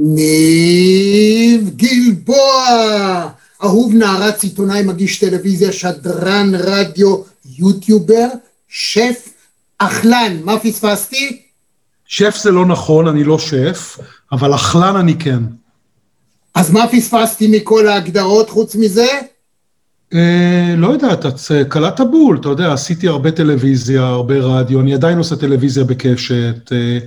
ניב גלבוע, אהוב נערץ עיתונאי, מגיש טלוויזיה, שדרן רדיו, יוטיובר, שף, אכלן, מה פספסתי? שף זה לא נכון, אני לא שף, אבל אכלן אני כן. אז מה פספסתי מכל ההגדרות חוץ מזה? אה, לא יודע, אתה קלעת בול, אתה יודע, עשיתי הרבה טלוויזיה, הרבה רדיו, אני עדיין עושה טלוויזיה בקשת. אה,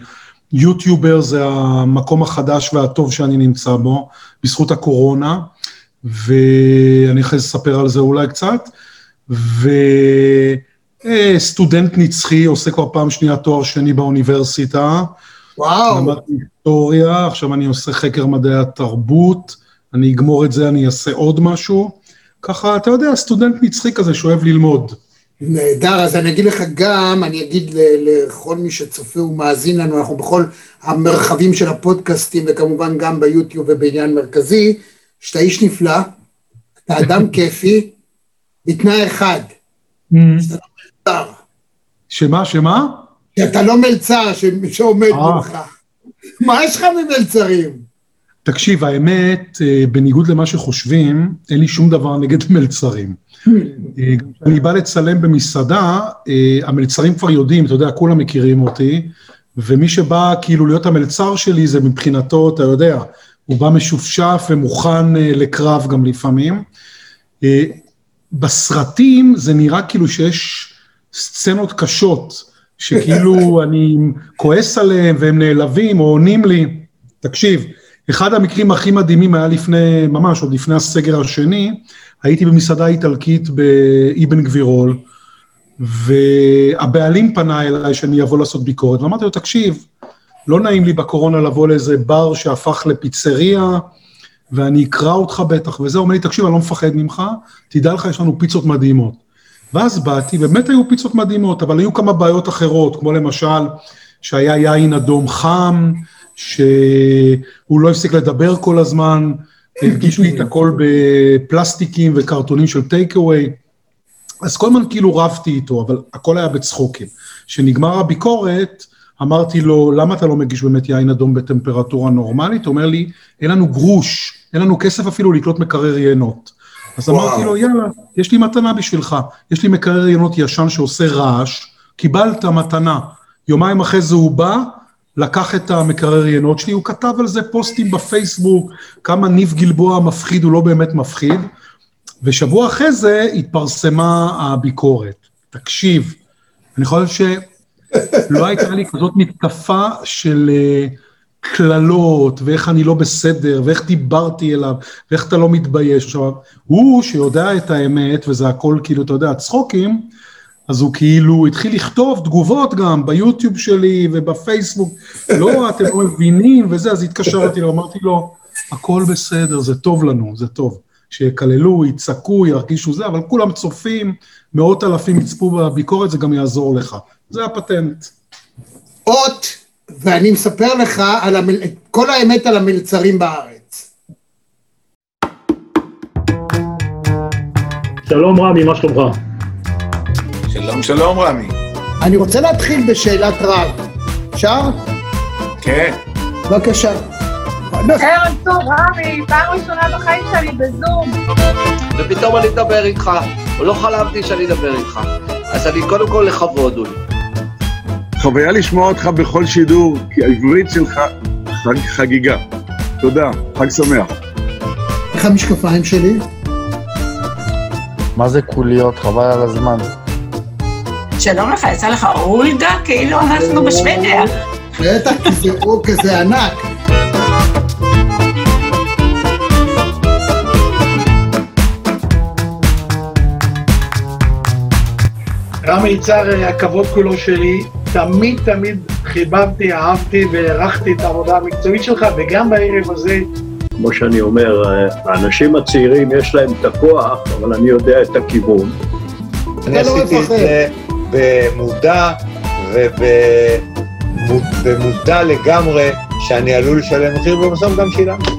יוטיובר זה המקום החדש והטוב שאני נמצא בו, בזכות הקורונה, ואני אחרי זה אספר על זה אולי קצת. וסטודנט נצחי, עושה כבר פעם שנייה תואר שני באוניברסיטה. וואו. למדתי היסטוריה, עכשיו אני עושה חקר מדעי התרבות, אני אגמור את זה, אני אעשה עוד משהו. ככה, אתה יודע, סטודנט נצחי כזה שאוהב ללמוד. נהדר, אז אני אגיד לך גם, אני אגיד לכל מי שצופה ומאזין לנו, אנחנו בכל המרחבים של הפודקאסטים וכמובן גם ביוטיוב ובעניין מרכזי, שאתה איש נפלא, אתה אדם כיפי, בתנאי אחד, Mm. שאתה לא מלצר, שמה, שמה? שאתה לא מלצר ש- שעומד אה. מולך. מה יש לך ממלצרים? תקשיב, האמת, אה, בניגוד למה שחושבים, אין לי שום דבר נגד מלצרים. אה, כשאני בא לצלם במסעדה, אה, המלצרים כבר יודעים, אתה יודע, כולם מכירים אותי, ומי שבא כאילו להיות המלצר שלי זה מבחינתו, אתה יודע, הוא בא משופשף ומוכן אה, לקרב גם לפעמים. אה, בסרטים זה נראה כאילו שיש סצנות קשות, שכאילו אני כועס עליהם והם נעלבים או עונים לי. תקשיב, אחד המקרים הכי מדהימים היה לפני, ממש עוד לפני הסגר השני, הייתי במסעדה איטלקית באבן גבירול, והבעלים פנה אליי שאני אבוא לעשות ביקורת, ואמרתי לו, תקשיב, לא נעים לי בקורונה לבוא לאיזה בר שהפך לפיצריה, ואני אקרא אותך בטח, וזה, אומר לי, תקשיב, אני לא מפחד ממך, תדע לך, יש לנו פיצות מדהימות. ואז באתי, באמת היו פיצות מדהימות, אבל היו כמה בעיות אחרות, כמו למשל, שהיה יין אדום חם, שהוא לא הפסיק לדבר כל הזמן, הרגישו לי את הכל בפלסטיקים וקרטונים של טייק אווי. אז כל הזמן כאילו רבתי איתו, אבל הכל היה בצחוקים. כשנגמר הביקורת, אמרתי לו, למה אתה לא מגיש באמת יין אדום בטמפרטורה נורמלית? הוא אומר לי, אין לנו גרוש, אין לנו כסף אפילו לקנות מקרר יינות. אז וואו. אמרתי לו, יאללה, יש לי מתנה בשבילך, יש לי מקרר יינות ישן שעושה רעש, קיבלת מתנה. יומיים אחרי זה הוא בא, לקח את המקרר יינות שלי, הוא כתב על זה פוסטים בפייסבוק, כמה ניב גלבוע מפחיד, הוא לא באמת מפחיד. ושבוע אחרי זה התפרסמה הביקורת. תקשיב, אני חושב שלא הייתה לי כזאת מתקפה של אה, קללות, ואיך אני לא בסדר, ואיך דיברתי אליו, ואיך אתה לא מתבייש. עכשיו, הוא שיודע את האמת, וזה הכל כאילו, אתה יודע, צחוקים, אז הוא כאילו התחיל לכתוב תגובות גם ביוטיוב שלי ובפייסבוק, לא, אתם לא מבינים וזה, אז התקשרתי לו, אמרתי לו, הכל בסדר, זה טוב לנו, זה טוב. שיקללו, יצעקו, ירגישו זה, אבל כולם צופים, מאות אלפים יצפו בביקורת, זה גם יעזור לך. זה הפטנט. אות, ואני מספר לך על המל... כל האמת על המלצרים בארץ. שלום רמי, מה שלומך? שלום, שלום, רמי. אני רוצה להתחיל בשאלת רב. אפשר? כן. בבקשה. ערב טוב, רמי, פעם ראשונה בחיים שלי בזום. ופתאום אני אדבר איתך, לא חלמתי שאני אדבר איתך. אז אני קודם כל לכבוד הוא לי. חוויה לשמוע אותך בכל שידור, כי העברית שלך חג, חגיגה. תודה, חג שמח. איך המשקפיים שלי? מה זה קוליות? חבל על הזמן. שלום לך, יצא לך אולגה? כאילו אנחנו בשוודיה. בטח, כי זה אור כזה ענק. רמי יצהר, הכבוד כולו שלי. תמיד תמיד חיבבתי, אהבתי והערכתי את העבודה המקצועית שלך, וגם בערב הזה, כמו שאני אומר, האנשים הצעירים יש להם את הכוח, אבל אני יודע את הכיוון. אני לא עשיתי את. זה במודע ובמודע לגמרי שאני עלול לשלם מחיר, ובסוף גם שילמתי.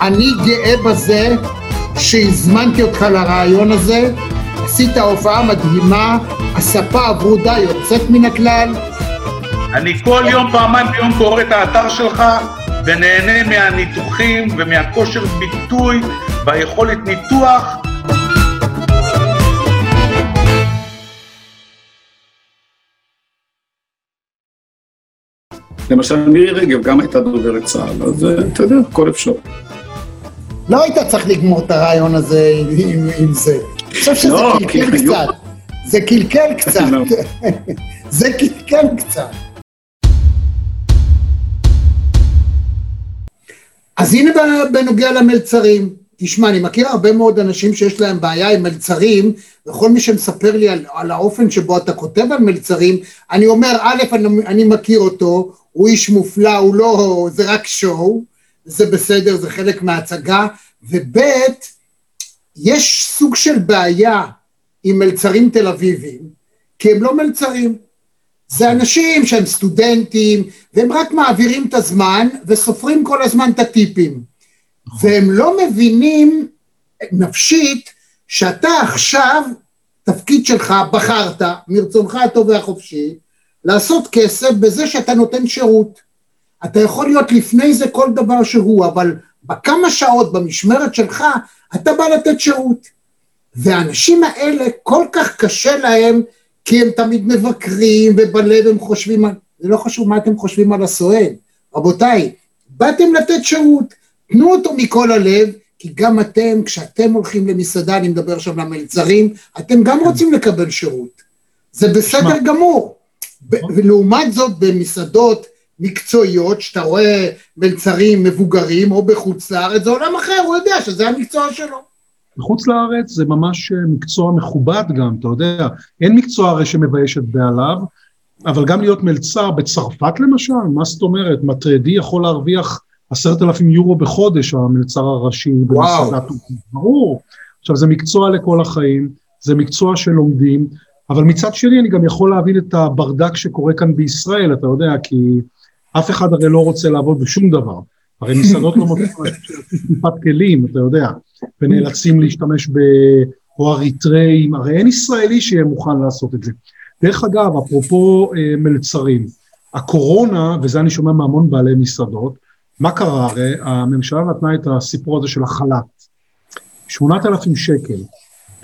אני גאה בזה שהזמנתי אותך לרעיון הזה, עשית הופעה מדהימה, הספה הברודה יוצאת מן הכלל, אני כל יום, פעמיים ביום קורא את האתר שלך, ונהנה מהניתוחים ומהכושר ביטוי והיכולת ניתוח. למשל מירי רגב גם הייתה דוברת צה"ל, אז אה, אתה יודע, הכל אפשר. לא היית צריך לגמור את הרעיון הזה עם, עם, זה. אני חושב שזה לא, קלקל היו- קצת. זה קלקל קצת. לא. זה קלקל קצת. אז הנה בנוגע למלצרים. תשמע, אני מכיר הרבה מאוד אנשים שיש להם בעיה עם מלצרים, וכל מי שמספר לי על, על האופן שבו אתה כותב על מלצרים, אני אומר, א', אני, אני מכיר אותו, הוא איש מופלא, הוא לא, זה רק שואו, זה בסדר, זה חלק מההצגה, וב', יש סוג של בעיה עם מלצרים תל אביבים, כי הם לא מלצרים. זה אנשים שהם סטודנטים, והם רק מעבירים את הזמן, וסופרים כל הזמן את הטיפים. והם לא מבינים נפשית שאתה עכשיו, תפקיד שלך, בחרת, מרצונך הטוב והחופשי, לעשות כסף בזה שאתה נותן שירות. אתה יכול להיות לפני זה כל דבר שהוא, אבל בכמה שעות במשמרת שלך, אתה בא לתת שירות. והאנשים האלה, כל כך קשה להם, כי הם תמיד מבקרים, ובלב הם חושבים, זה לא חשוב מה אתם חושבים על הסואל. רבותיי, באתם לתת שירות, תנו אותו מכל הלב, כי גם אתם, כשאתם הולכים למסעדה, אני מדבר עכשיו למלצרים, אתם גם רוצים לקבל שירות. זה בסדר גמור. ולעומת זאת, במסעדות מקצועיות, שאתה רואה מלצרים מבוגרים, או בחוץ לארץ, זה עולם אחר, הוא יודע שזה המקצוע שלו. בחוץ לארץ זה ממש אה, מקצוע מכובד גם, אתה יודע, אין מקצוע הרי שמבייש את בעליו, אבל גם להיות מלצר בצרפת למשל, מה זאת אומרת, מטרדי יכול להרוויח עשרת אלפים יורו בחודש, המלצר הראשי וואו. במסעדה טורקית, ברור. עכשיו זה מקצוע לכל החיים, זה מקצוע שלומדים, אבל מצד שני אני גם יכול להבין את הברדק שקורה כאן בישראל, אתה יודע, כי אף אחד הרי לא רוצה לעבוד בשום דבר. הרי מסעדות לא מוצאות טיפת כלים, אתה יודע, ונאלצים להשתמש ב... או אריתראים, הרי אין ישראלי שיהיה מוכן לעשות את זה. דרך אגב, אפרופו אה, מלצרים, הקורונה, וזה אני שומע מהמון בעלי מסעדות, מה קרה? הרי הממשלה נתנה את הסיפור הזה של החל"ת. 8,000 שקל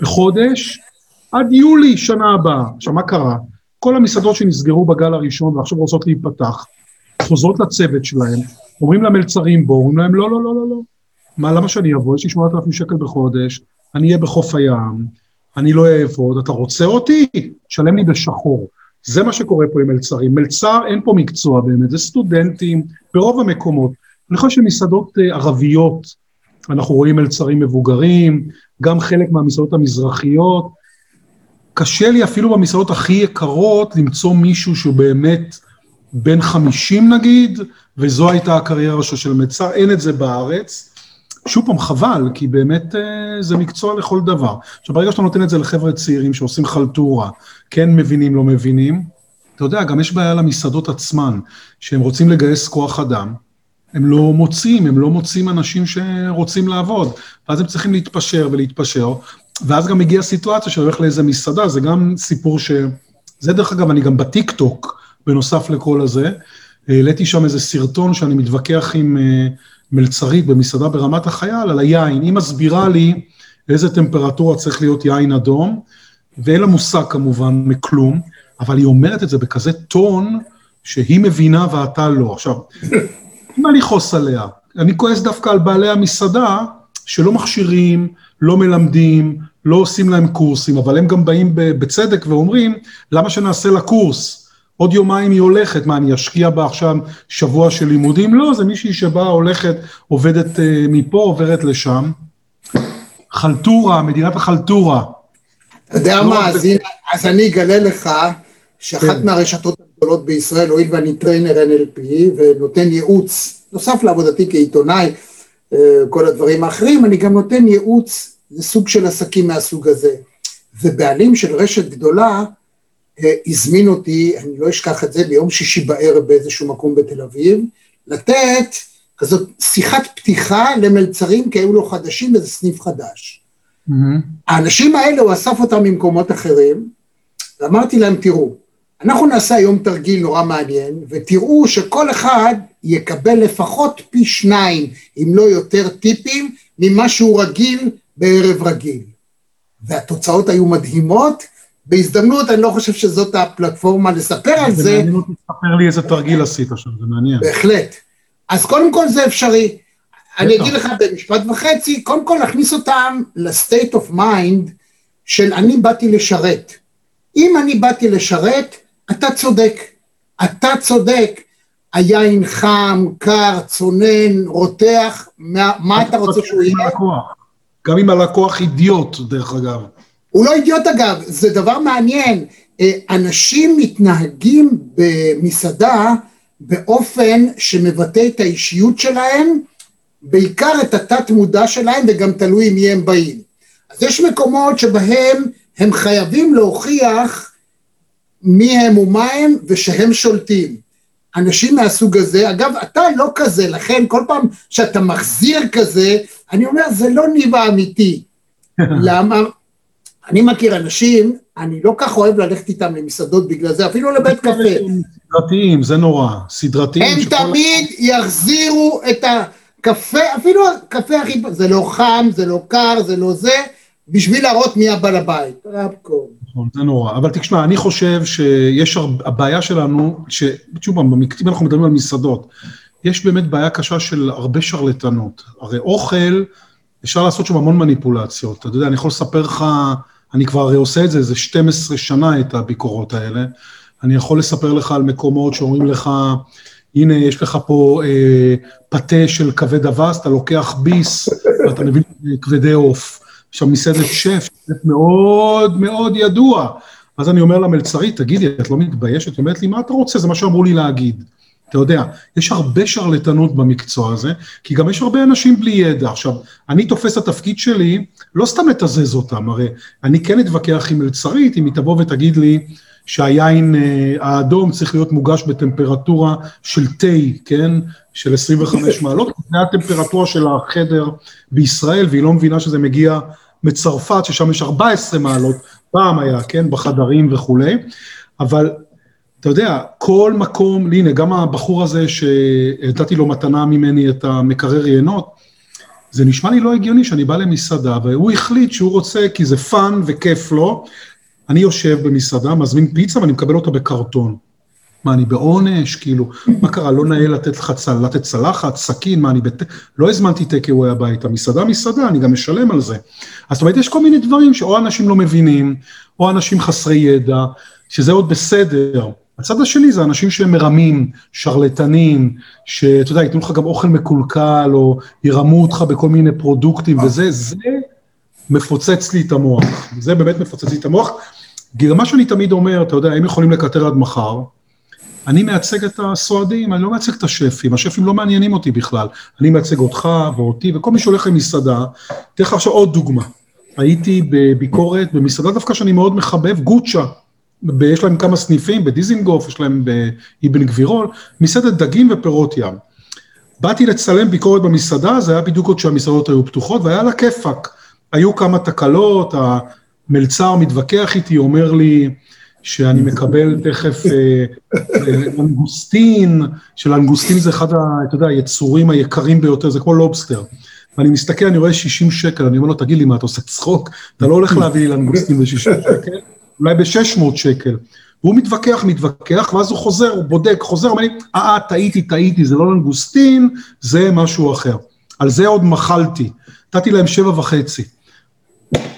בחודש עד יולי שנה הבאה. עכשיו, מה קרה? כל המסעדות שנסגרו בגל הראשון ועכשיו רוצות להיפתח, חוזרות לצוות שלהם, אומרים למלצרים בו, אומרים להם לא, לא, לא, לא, לא. מה, למה שאני אבוא? יש לי 8,000 שקל בחודש, אני אהיה בחוף הים, אני לא אעבוד, אתה רוצה אותי? תשלם לי בשחור. זה מה שקורה פה עם מלצרים. מלצר, אין פה מקצוע באמת, זה סטודנטים ברוב המקומות. אני חושב שמסעדות אה, ערביות, אנחנו רואים מלצרים מבוגרים, גם חלק מהמסעדות המזרחיות. קשה לי אפילו במסעדות הכי יקרות למצוא מישהו שהוא באמת בן 50 נגיד, וזו הייתה הקריירה שלו של מלצר, אין את זה בארץ. שוב פעם, חבל, כי באמת אה, זה מקצוע לכל דבר. עכשיו, ברגע שאתה נותן את זה לחבר'ה צעירים שעושים חלטורה, כן מבינים, לא מבינים, אתה יודע, גם יש בעיה למסעדות עצמן, שהם רוצים לגייס כוח אדם, הם לא מוצאים, הם לא מוצאים אנשים שרוצים לעבוד, ואז הם צריכים להתפשר ולהתפשר, ואז גם מגיעה סיטואציה שהולך לאיזה מסעדה, זה גם סיפור ש... זה דרך אגב, אני גם בטיק טוק, בנוסף לכל הזה, העליתי שם איזה סרטון שאני מתווכח עם אה, מלצרית במסעדה ברמת החייל על היין, היא מסבירה לי איזה טמפרטורה צריך להיות יין אדום, ואין לה מושג כמובן מכלום, אבל היא אומרת את זה בכזה טון שהיא מבינה ואתה לא. עכשיו, אין מה לכעוס עליה, אני כועס דווקא על בעלי המסעדה שלא מכשירים, לא מלמדים, לא עושים להם קורסים, אבל הם גם באים בצדק ואומרים, למה שנעשה לה קורס? עוד יומיים היא הולכת, מה, אני אשקיע בה עכשיו שבוע של לימודים? לא, זה מישהי שבאה, הולכת, עובדת uh, מפה, עוברת לשם. חלטורה, מדינת החלטורה. אתה יודע לא מה, אז הנה, אז אני אגלה לך שאחת כן. מהרשתות הגדולות בישראל, הואיל ואני trainer NLP ונותן ייעוץ, נוסף לעבודתי כעיתונאי, אה, כל הדברים האחרים, אני גם נותן ייעוץ לסוג של עסקים מהסוג הזה. ובעלים של רשת גדולה אה, הזמין אותי, אני לא אשכח את זה, ביום שישי בערב באיזשהו מקום בתל אביב, לתת כזאת שיחת פתיחה למלצרים, כי היו לו חדשים איזה סניף חדש. האנשים האלה, הוא אסף אותם ממקומות אחרים, ואמרתי להם, תראו, אנחנו נעשה היום תרגיל נורא מעניין, ותראו שכל אחד יקבל לפחות פי שניים, אם לא יותר טיפים, ממה שהוא רגיל בערב רגיל. והתוצאות היו מדהימות. בהזדמנות, אני לא חושב שזאת הפלטפורמה לספר על זה. זה מעניין אותי, תספר לי איזה תרגיל עשית שם, זה מעניין. בהחלט. אז קודם כל זה אפשרי. אני אגיד לך במשפט וחצי, קודם כל להכניס אותם ל-state of mind של אני באתי לשרת. אם אני באתי לשרת, אתה צודק. אתה צודק. היין חם, קר, צונן, רותח, מה, מה אתה רוצה שהוא יהיה? גם אם הלקוח אידיוט, דרך אגב. הוא לא אידיוט אגב, זה דבר מעניין. אה, אנשים מתנהגים במסעדה באופן שמבטא את האישיות שלהם, בעיקר את התת מודע שלהם וגם תלוי מי הם באים. אז יש מקומות שבהם הם חייבים להוכיח מי הם ומה הם ושהם שולטים. אנשים מהסוג הזה, אגב, אתה לא כזה, לכן כל פעם שאתה מחזיר כזה, אני אומר, זה לא ניבה אמיתי. למה? אני מכיר אנשים, אני לא כך אוהב ללכת איתם למסעדות בגלל זה, אפילו לבית קפה. סדרתיים, זה נורא. סדרתיים. הם תמיד יחזירו את הקפה, אפילו הקפה הכי... זה לא חם, זה לא קר, זה לא זה, בשביל להראות מי הבעל הבית. רבקו. נכון, זה נורא. אבל תשמע, אני חושב שיש, הבעיה שלנו, ששוב פעם, אם אנחנו מדברים על מסעדות, יש באמת בעיה קשה של הרבה שרלטנות. הרי אוכל, אפשר לעשות שם המון מניפולציות. אתה יודע, אני יכול לספר לך, אני כבר הרי עושה את זה איזה 12 שנה, את הביקורות האלה. אני יכול לספר לך על מקומות שאומרים לך, הנה, יש לך פה אה, פתה של כבד אבס, אתה לוקח ביס, ואתה מבין כבדי עוף. עכשיו מסעדת שף, שף מאוד מאוד ידוע. אז אני אומר למלצרית, תגידי, את לא מתביישת? היא אומרת לי, מה אתה רוצה? זה מה שאמרו לי להגיד. אתה יודע, יש הרבה שרלטנות במקצוע הזה, כי גם יש הרבה אנשים בלי ידע. עכשיו, אני תופס את התפקיד שלי, לא סתם לתזז אותם, הרי אני כן אתווכח עם מלצרית, אם היא תבוא ותגיד לי שהיין אה, האדום צריך להיות מוגש בטמפרטורה של תה, כן? של 25 מעלות, זה הטמפרטורה של החדר בישראל, והיא לא מבינה שזה מגיע מצרפת, ששם יש 14 מעלות, פעם היה, כן? בחדרים וכולי, אבל אתה יודע, כל מקום, הנה, גם הבחור הזה שנתתי לו מתנה ממני את המקרר יינות, זה נשמע לי לא הגיוני שאני בא למסעדה, והוא החליט שהוא רוצה, כי זה fun וכיף לו, אני יושב במסעדה, מזמין פיצה ואני מקבל אותה בקרטון. מה, אני בעונש? כאילו, מה קרה, לא נאה לתת לך צל, לתת צלחת, סכין, מה, אני בת... לא הזמנתי take away הביתה, מסעדה, מסעדה, אני גם משלם על זה. אז זאת אומרת, יש כל מיני דברים שאו אנשים לא מבינים, או אנשים חסרי ידע, שזה עוד בסדר. הצד השני זה אנשים שהם מרמים, שרלטנים, שאתה יודע, ייתנו לך גם אוכל מקולקל, או ירמו אותך בכל מיני פרודוקטים, וזה, זה מפוצץ לי את המוח. זה באמת מפוצץ לי את המוח. מה שאני תמיד אומר, אתה יודע, הם יכולים לקטר עד מחר, אני מייצג את הסועדים, אני לא מייצג את השפים, השפים לא מעניינים אותי בכלל. אני מייצג אותך ואותי וכל מי שהולך למסעדה. אתן לך עכשיו עוד דוגמה. הייתי בביקורת במסעדה דווקא שאני מאוד מחבב, גוצ'ה. יש להם כמה סניפים, בדיזינגוף, יש להם באבן גבירול, מסעדת דגים ופירות ים. באתי לצלם ביקורת במסעדה, זה היה בדיוק עוד שהמסעדות היו פתוחות, והיה לה כיפאק. היו כמה תקלות, המלצר מתווכח איתי, אומר לי שאני מקבל תכף לנגוסטין, שלנגוסטין זה אחד, אתה יודע, היצורים היקרים ביותר, זה כמו לובסטר. ואני מסתכל, אני רואה 60 שקל, אני אומר לו, תגיד לי, מה, אתה עושה צחוק? אתה לא הולך להביא לי לנגוסטין ב-60 שקל? אולי ב-600 שקל. והוא מתווכח, מתווכח, ואז הוא חוזר, הוא בודק, חוזר, אומר לי, אה, אה, טעיתי, טעיתי, זה לא לנגוסטין, זה משהו אחר. על זה עוד מחלתי. נתתי להם שבע וחצי.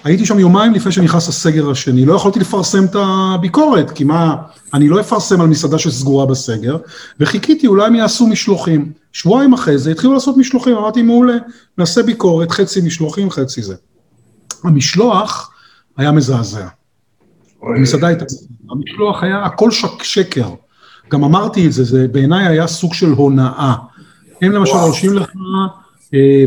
הייתי שם יומיים לפני שנכנס הסגר השני, לא יכולתי לפרסם את הביקורת, כי מה, אני לא אפרסם על מסעדה שסגורה בסגר, וחיכיתי, אולי הם יעשו משלוחים. שבועיים אחרי זה התחילו לעשות משלוחים, אמרתי, מעולה, נעשה ביקורת, חצי משלוחים, חצי זה. המשלוח היה מזעזע. המסעדה הייתה, המשלוח היה הכל שק, שקר. גם אמרתי את זה, זה בעיניי היה סוג של הונאה. הם למשל רושמים לך,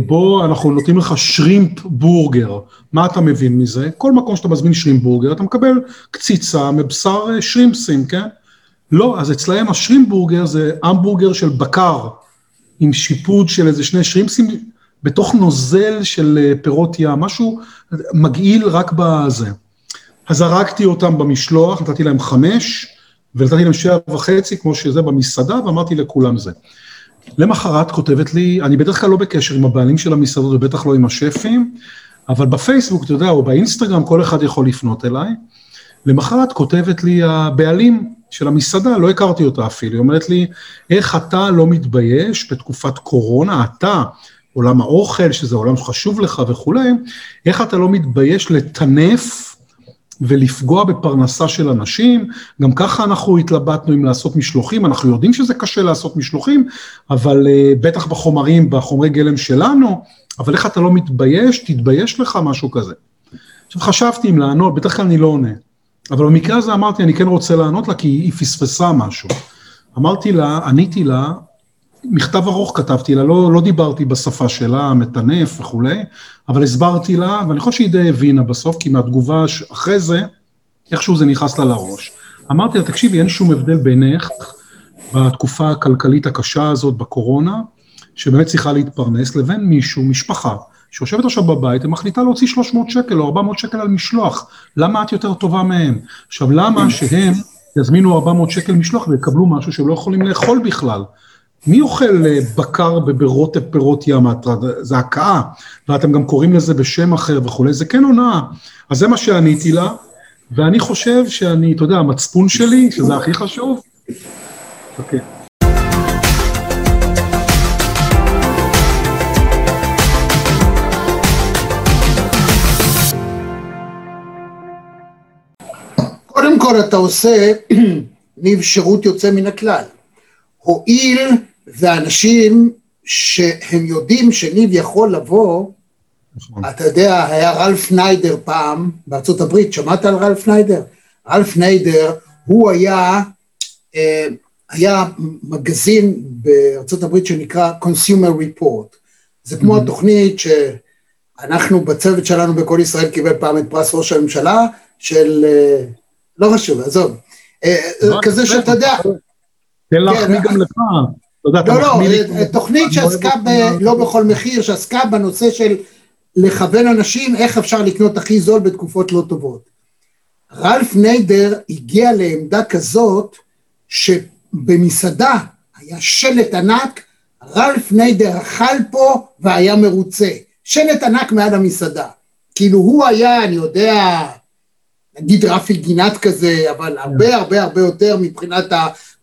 בוא, אנחנו נותנים לך שרימפ בורגר. מה אתה מבין מזה? כל מקום שאתה מזמין שרימפ בורגר, אתה מקבל קציצה מבשר שרימפסים, כן? לא, אז אצלהם השרימפ בורגר זה המבורגר של בקר, עם שיפוד של איזה שני שרימפסים, בתוך נוזל של פירות ים, משהו מגעיל רק בזה. אז זרקתי אותם במשלוח, נתתי להם חמש, ונתתי להם שבע וחצי, כמו שזה במסעדה, ואמרתי לכולם זה. למחרת כותבת לי, אני בדרך כלל לא בקשר עם הבעלים של המסעדות ובטח לא עם השפים, אבל בפייסבוק, אתה יודע, או באינסטגרם, כל אחד יכול לפנות אליי. למחרת כותבת לי הבעלים של המסעדה, לא הכרתי אותה אפילו, היא אומרת לי, איך אתה לא מתבייש בתקופת קורונה, אתה, עולם האוכל, שזה עולם שחשוב לך וכולי, איך אתה לא מתבייש לטנף ולפגוע בפרנסה של אנשים, גם ככה אנחנו התלבטנו אם לעשות משלוחים, אנחנו יודעים שזה קשה לעשות משלוחים, אבל uh, בטח בחומרים, בחומרי גלם שלנו, אבל איך אתה לא מתבייש, תתבייש לך משהו כזה. עכשיו חשבתי אם לענות, בדרך כלל אני לא עונה, אבל במקרה הזה אמרתי, אני כן רוצה לענות לה כי היא פספסה משהו. אמרתי לה, עניתי לה, מכתב ארוך כתבתי לה, לא, לא דיברתי בשפה שלה, מטנף וכולי, אבל הסברתי לה, ואני חושב שהיא די הבינה בסוף, כי מהתגובה אחרי זה, איכשהו זה נכנס לה לראש. אמרתי לה, תקשיבי, אין שום הבדל בינך בתקופה הכלכלית הקשה הזאת, בקורונה, שבאמת צריכה להתפרנס, לבין מישהו, משפחה, שיושבת עכשיו בבית ומחליטה להוציא 300 שקל או 400 שקל על משלוח. למה את יותר טובה מהם? עכשיו, למה שהם יזמינו 400 שקל משלוח ויקבלו משהו שהם לא יכולים לאכול בכלל? מי אוכל אה, בקר ברוטב פירות ים? זה הקאה, ואתם גם קוראים לזה בשם אחר וכולי, זה כן הונאה. אז זה מה שעניתי לה, ואני חושב שאני, אתה יודע, המצפון שלי, שזה הכי חשוב, אוקיי. קודם כל אתה עושה, ניב, שירות יוצא מן הכלל. הואיל ואנשים שהם יודעים שניב יכול לבוא, נכון. אתה יודע, היה רלף ניידר פעם בארצות הברית, שמעת על רלף ניידר? רלף ניידר, הוא היה, אה, היה מגזין בארצות הברית שנקרא Consumer Report. זה כמו mm-hmm. התוכנית שאנחנו בצוות שלנו בכל ישראל קיבל פעם את פרס ראש הממשלה, של, אה, לא חשוב, עזוב, אה, לא, כזה שאתה יודע, תן להחמיא כן, גם לך. לא, לא, תוכנית שעסקה ב... לא בכל מחיר, שעסקה בנושא של לכוון אנשים איך אפשר לקנות הכי זול בתקופות לא טובות. רלף ניידר הגיע לעמדה כזאת שבמסעדה היה שלט ענק, רלף ניידר אכל פה והיה מרוצה. שלט ענק מעל המסעדה. כאילו הוא היה, אני יודע, נגיד רפי גינת כזה, אבל הרבה הרבה הרבה יותר מבחינת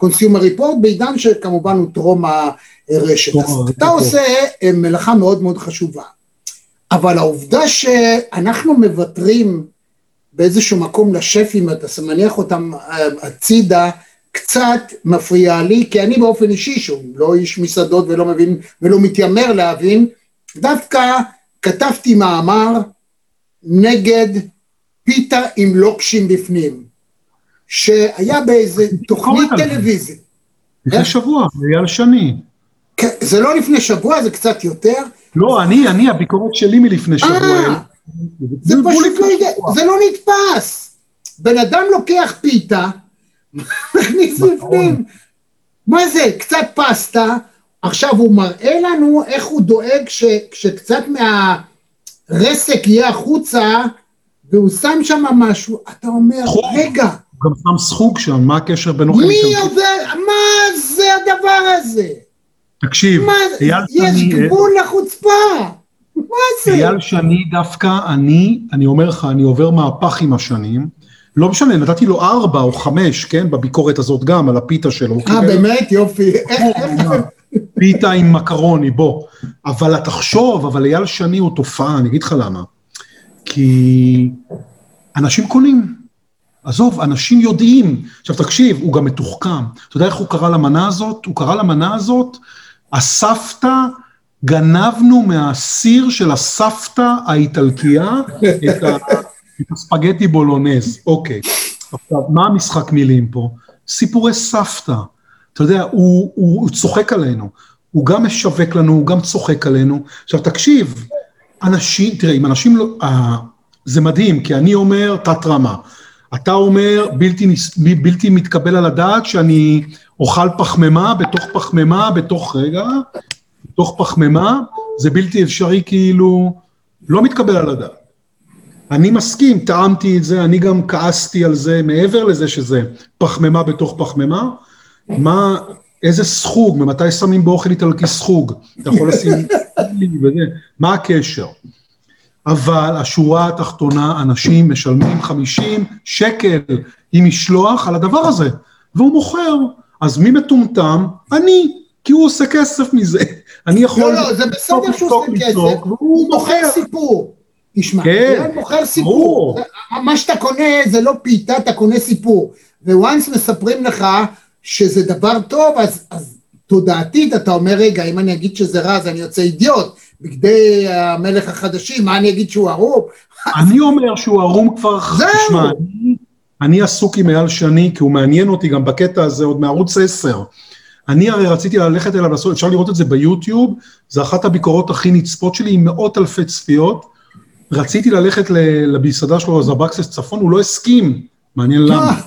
ה-consumer report, בעידן שכמובן הוא טרום הרשת. אז אתה עושה אה, מלאכה מאוד מאוד חשובה. אבל העובדה שאנחנו מוותרים באיזשהו מקום לשפים, אתה מניח אותם אה, הצידה, קצת מפריע לי, כי אני באופן אישי, שהוא לא איש מסעדות ולא מבין ולא מתיימר להבין, דווקא כתבתי מאמר נגד פיתה עם לוקשים בפנים, שהיה באיזה תוכנית טלוויזיה. לפני שבוע, אייל שני. כן, זה לא לפני שבוע, זה קצת יותר. לא, אני, אני, הביקורת שלי מלפני שבוע. אה, זה פשוט לא, זה לא נתפס. בן אדם לוקח פיתה, מכניס נכון. בפנים, מה זה, קצת פסטה, עכשיו הוא מראה לנו איך הוא דואג שקצת מהרסק יהיה החוצה, והוא שם שם משהו, אתה אומר, סחוג. רגע. גם שם סחוג שם, מה הקשר בין אוכל מי עובר, מה זה הדבר הזה? תקשיב, מה, אייל שני... יש גבול לחוצפה. מה זה? אייל שני דווקא, אני, אני אומר לך, אני עובר מהפך עם השנים. לא משנה, נתתי לו ארבע או חמש, כן, בביקורת הזאת גם, על הפיתה שלו. אה, באמת? יופי. פיתה עם מקרוני, בוא. אבל תחשוב, אבל אייל שני הוא תופעה, אני אגיד לך למה. כי אנשים קונים. עזוב, אנשים יודעים. עכשיו תקשיב, הוא גם מתוחכם. אתה יודע איך הוא קרא למנה הזאת? הוא קרא למנה הזאת, הסבתא, גנבנו מהסיר של הסבתא האיטלקייה את, ה, את הספגטי בולונז. אוקיי. עכשיו, מה המשחק מילים פה? סיפורי סבתא. אתה יודע, הוא, הוא, הוא צוחק עלינו. הוא גם משווק לנו, הוא גם צוחק עלינו. עכשיו תקשיב, אנשים, תראה, אם אנשים לא, אה, זה מדהים, כי אני אומר תת רמה. אתה אומר בלתי, בלתי מתקבל על הדעת שאני אוכל פחמימה בתוך פחמימה, בתוך רגע, בתוך פחמימה, זה בלתי אפשרי כאילו, לא מתקבל על הדעת. אני מסכים, טעמתי את זה, אני גם כעסתי על זה, מעבר לזה שזה פחמימה בתוך פחמימה, מה, איזה סחוג, ממתי שמים באוכל איטלקי סחוג? אתה יכול לשים... מה הקשר? אבל השורה התחתונה, אנשים משלמים 50 שקל עם משלוח על הדבר הזה, והוא מוכר. אז מי מטומטם? אני, כי הוא עושה כסף מזה. אני יכול... לא, לא, זה בסדר שהוא עושה כסף, הוא מוכר סיפור. תשמע, כן, הוא מוכר סיפור. מה שאתה קונה זה לא פיתה, אתה קונה סיפור. וואנס מספרים לך שזה דבר טוב, אז, אז תודעתית אתה אומר, רגע, אם אני אגיד שזה רע, אז אני יוצא אידיוט. בגדי המלך החדשים, מה אני אגיד שהוא ערום? אני אומר שהוא ערום כבר, זהו. אני, עסוק עם אייל שני, כי הוא מעניין אותי גם בקטע הזה עוד מערוץ 10. אני הרי רציתי ללכת אליו לעשות, אפשר לראות את זה ביוטיוב, זה אחת הביקורות הכי נצפות שלי עם מאות אלפי צפיות. רציתי ללכת למסעדה שלו, זרבקסס צפון, הוא לא הסכים, מעניין למה.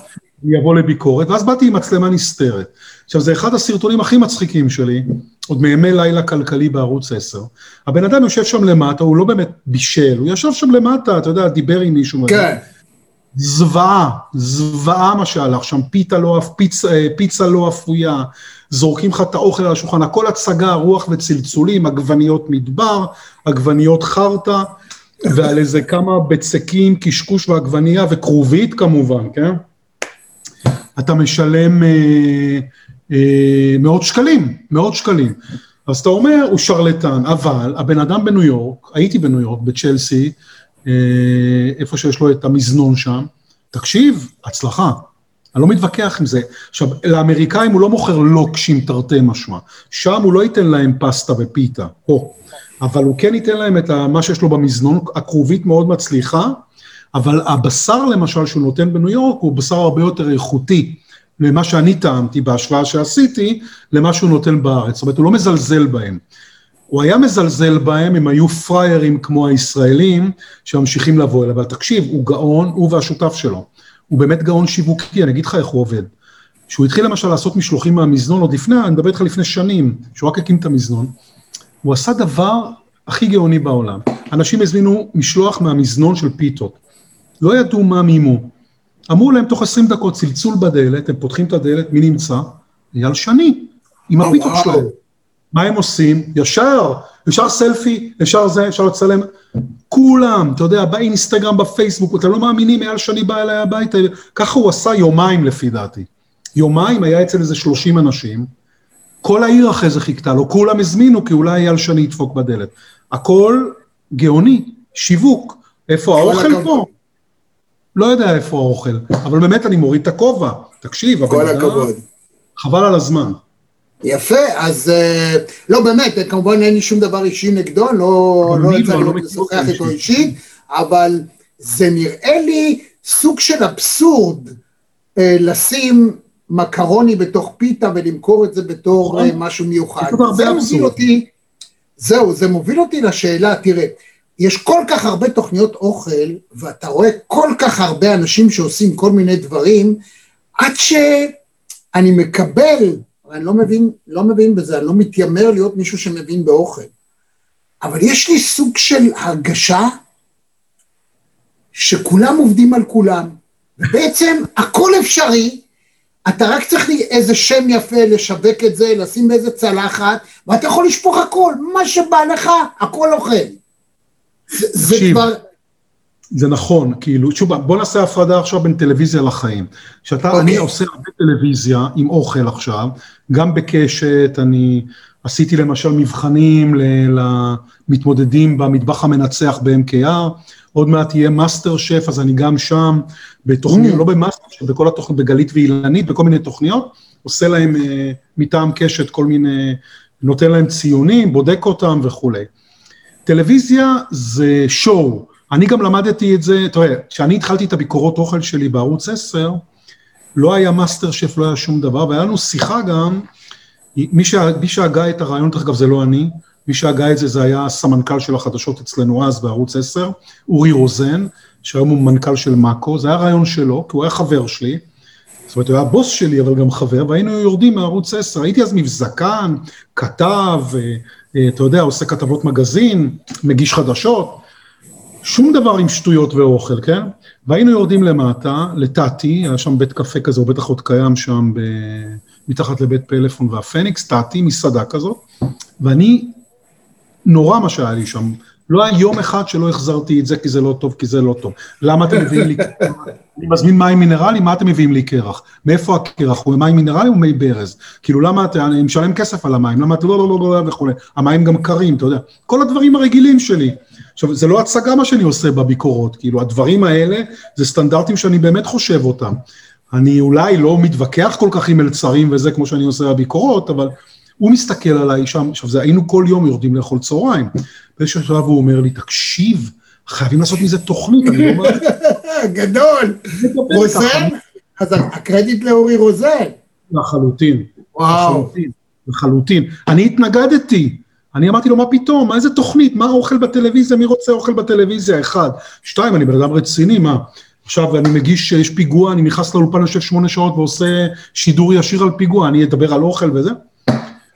יבוא לביקורת, ואז באתי עם מצלמה נסתרת. עכשיו, זה אחד הסרטונים הכי מצחיקים שלי, עוד מימי לילה כלכלי בערוץ 10. הבן אדם יושב שם למטה, הוא לא באמת בישל, הוא ישב שם למטה, אתה יודע, דיבר עם מישהו. כן. זוועה, זוועה מה שהלך שם, פיתה לא, פיצה, פיצה לא אפויה, זורקים לך את האוכל על השולחן, הכל הצגה, רוח וצלצולים, עגבניות מדבר, עגבניות חרטא, ועל איזה כמה בצקים, קשקוש ועגבנייה וכרובית כמובן, כן? אתה משלם אה, אה, מאות שקלים, מאות שקלים. אז אתה אומר, הוא שרלטן, אבל הבן אדם בניו יורק, הייתי בניו יורק, בצ'לסי, אה, איפה שיש לו את המזנון שם, תקשיב, הצלחה. אני לא מתווכח עם זה. עכשיו, לאמריקאים הוא לא מוכר לוקשים תרתי משמע. שם הוא לא ייתן להם פסטה ופיתה, פה. אבל הוא כן ייתן להם את מה שיש לו במזנון, הכרובית מאוד מצליחה, אבל הבשר למשל שהוא נותן בניו יורק הוא בשר הרבה יותר איכותי ממה שאני טעמתי בהשוואה שעשיתי למה שהוא נותן בארץ, זאת אומרת הוא לא מזלזל בהם. הוא היה מזלזל בהם אם היו פראיירים כמו הישראלים שממשיכים לבוא אליו, אבל תקשיב, הוא גאון, הוא והשותף שלו. הוא באמת גאון שיווקי, אני אגיד לך איך הוא עובד. כשהוא התחיל למשל לעשות משלוחים מהמזנון, עוד לפני, אני מדבר איתך לפני שנים, שהוא רק הקים את המזנון, הוא עשה דבר הכי גאוני בעולם. אנשים הזמינו משלוח מהמזנון של פיתות. לא ידעו מה מימו. אמרו להם תוך 20 דקות צלצול בדלת, הם פותחים את הדלת, מי נמצא? אייל שני, עם הפיתות שלהם. מה הם עושים? ישר, ישר סלפי, ישר זה, אפשר לצלם. כולם, אתה יודע, באינסטגרם, בפייסבוק, אתם לא מאמינים, אייל שני בא אליי הביתה, ככה הוא עשה יומיים לפי דעתי. יומיים היה אצל איזה 30 אנשים, כל העיר אחרי זה חיכתה לו, כולם הזמינו כי אולי אייל שני ידפוק בדלת. הכל גאוני, שיווק. איפה האוכל פה? לא יודע איפה האוכל, אבל באמת אני מוריד את הכובע. תקשיב, כל הכבוד. חבל על הזמן. יפה, אז אה, לא באמת, כמובן אין לי שום דבר אישי נגדו, לא, לא יצא לי לשוחח איתו אישית, אבל זה נראה לי סוג של אבסורד אה, לשים מקרוני בתוך פיתה ולמכור את זה בתור אה, משהו מיוחד. זה מוביל אותי, זהו, זה מוביל אותי לשאלה, תראה, יש כל כך הרבה תוכניות אוכל, ואתה רואה כל כך הרבה אנשים שעושים כל מיני דברים, עד שאני מקבל, אני לא מבין, לא מבין בזה, אני לא מתיימר להיות מישהו שמבין באוכל, אבל יש לי סוג של הרגשה שכולם עובדים על כולם, ובעצם הכל אפשרי, אתה רק צריך לי איזה שם יפה לשווק את זה, לשים באיזה צלחת, ואתה יכול לשפוך הכל, מה שבא לך, הכל אוכל. זה, זה כבר... זה נכון, כאילו, שוב, בוא נעשה הפרדה עכשיו בין טלוויזיה לחיים. שאתה, okay. אני עושה הרבה טלוויזיה עם אוכל עכשיו, גם בקשת, אני עשיתי למשל מבחנים למתמודדים במטבח המנצח ב-MKR, עוד מעט יהיה מאסטר שף, אז אני גם שם, בתוכניות, mm. לא במאסטר שף, בכל התוכניות, בגלית ואילנית, בכל מיני תוכניות, עושה להם אה, מטעם קשת כל מיני, נותן להם ציונים, בודק אותם וכולי. טלוויזיה זה show, אני גם למדתי את זה, תראה, כשאני התחלתי את הביקורות אוכל שלי בערוץ 10, לא היה מאסטר שף, לא היה שום דבר, והיה לנו שיחה גם, מי, שה, מי שהגה את הרעיון, דרך אגב זה לא אני, מי שהגה את זה זה היה הסמנכ"ל של החדשות אצלנו אז בערוץ 10, אורי רוזן, שהיום הוא מנכ"ל של מאקו, זה היה רעיון שלו, כי הוא היה חבר שלי, זאת אומרת, הוא היה בוס שלי, אבל גם חבר, והיינו יורדים מערוץ 10, הייתי אז מבזקן, כתב, אתה יודע, עושה כתבות מגזין, מגיש חדשות, שום דבר עם שטויות ואוכל, כן? והיינו יורדים למטה, לטאטי, היה שם בית קפה כזה, הוא בטח עוד קיים שם מתחת לבית פלאפון והפניקס, טעתי מסעדה כזאת, ואני, נורא מה שהיה לי שם, לא היה יום אחד שלא החזרתי את זה כי זה לא טוב, כי זה לא טוב. למה אתם מביאים לי קרח? אני מזמין מים מינרליים, מה אתם מביאים לי קרח? מאיפה הקרח? הוא מים מינרליים או מי ברז? כאילו למה אתה, אני משלם כסף על המים, למה אתה לא, לא, לא, לא, וכולי. המים גם קרים, אתה יודע. כל הדברים הרגילים שלי. עכשיו, זה לא הצגה מה שאני עושה בביקורות, כאילו הדברים האלה זה סטנדרטים שאני באמת חושב אותם. אני אולי לא מתווכח כל כך עם מלצרים וזה כמו שאני עושה בביקורות, אבל הוא מסתכל עליי שם, עכשיו זה היינו כל יום יורדים לאכול צהריים. באיזשהו שלב הוא אומר לי, תקשיב, חייבים לעשות מזה תוכנית, אני לא אומר... גדול. רוזן? אז הקרדיט לאורי רוזן. לחלוטין. וואו. לחלוטין, לחלוטין. אני התנגדתי. אני אמרתי לו, מה פתאום, מה איזה תוכנית, מה אוכל בטלוויזיה, מי רוצה אוכל בטלוויזיה, אחד. שתיים, אני בן אדם רציני, מה? עכשיו אני מגיש, יש פיגוע, אני נכנס לאולפן, יושב שמונה שעות ועושה שידור ישיר על פיגוע, אני אדבר על אוכל וזה.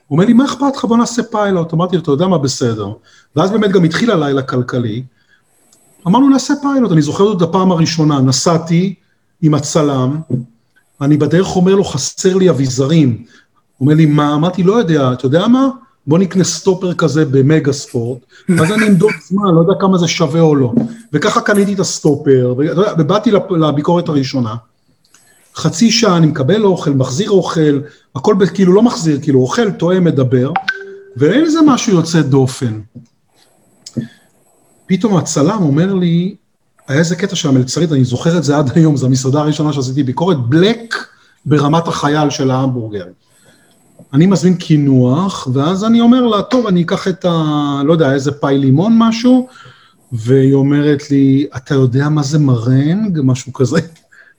הוא אומר לי, מה אכפת לך, בוא נעשה פיילוט. אמרתי לו, אתה יודע מה, בסדר. ואז באמת גם התחיל הלילה כלכלי. אמרנו, נעשה פיילוט. אני זוכר את הפעם הראשונה, נסעתי עם הצלם, אני בדרך אומר לו, חסר לי אביזרים. הוא אומר לי, מה? אמרתי, לא יודע, אתה יודע מה? בוא נקנה סטופר כזה במגה ספורט, ואז אני אמדוד זמן, לא יודע כמה זה שווה או לא. וככה קניתי את הסטופר, ובאתי לביקורת הראשונה. חצי שעה אני מקבל אוכל, מחזיר אוכל, הכל כאילו לא מחזיר, כאילו אוכל, טועה, מדבר, ואין איזה משהו יוצא דופן. פתאום הצלם אומר לי, היה איזה קטע של המלצרית, אני זוכר את זה עד היום, זו המסעדה הראשונה שעשיתי ביקורת, בלק ברמת החייל של ההמבורגר. אני מזמין קינוח, ואז אני אומר לה, טוב, אני אקח את ה... לא יודע, איזה פאי לימון משהו, והיא אומרת לי, אתה יודע מה זה מרנג? משהו כזה,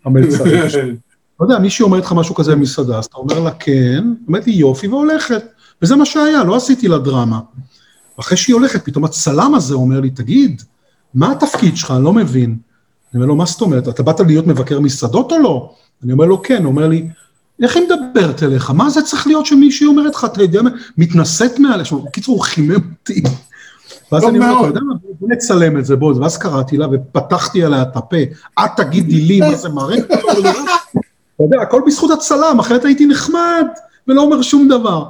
המלצרית. לא יודע, מישהי אומרת לך משהו כזה במסעדה, אז אתה אומר לה כן, אומרת לי יופי והולכת. וזה מה שהיה, לא עשיתי לה דרמה. אחרי שהיא הולכת, פתאום הצלם הזה אומר לי, תגיד, מה התפקיד שלך? אני לא מבין. אני אומר לו, מה זאת אומרת, אתה באת להיות מבקר מסעדות או לא? אני אומר לו, כן. הוא אומר לי, איך היא מדברת אליך? מה זה צריך להיות שמישהי אומרת לך, אתה יודע, מתנשאת מעליה? בקיצור, הוא חימם אותי. ואז אני אומר, אתה יודע מה, בוא נצלם את זה, בוא, ואז קראתי לה ופתחתי עליה את הפה, את תגידי לי מה זה מראה? אתה יודע, הכל בזכות הצלם, אחרת הייתי נחמד ולא אומר שום דבר.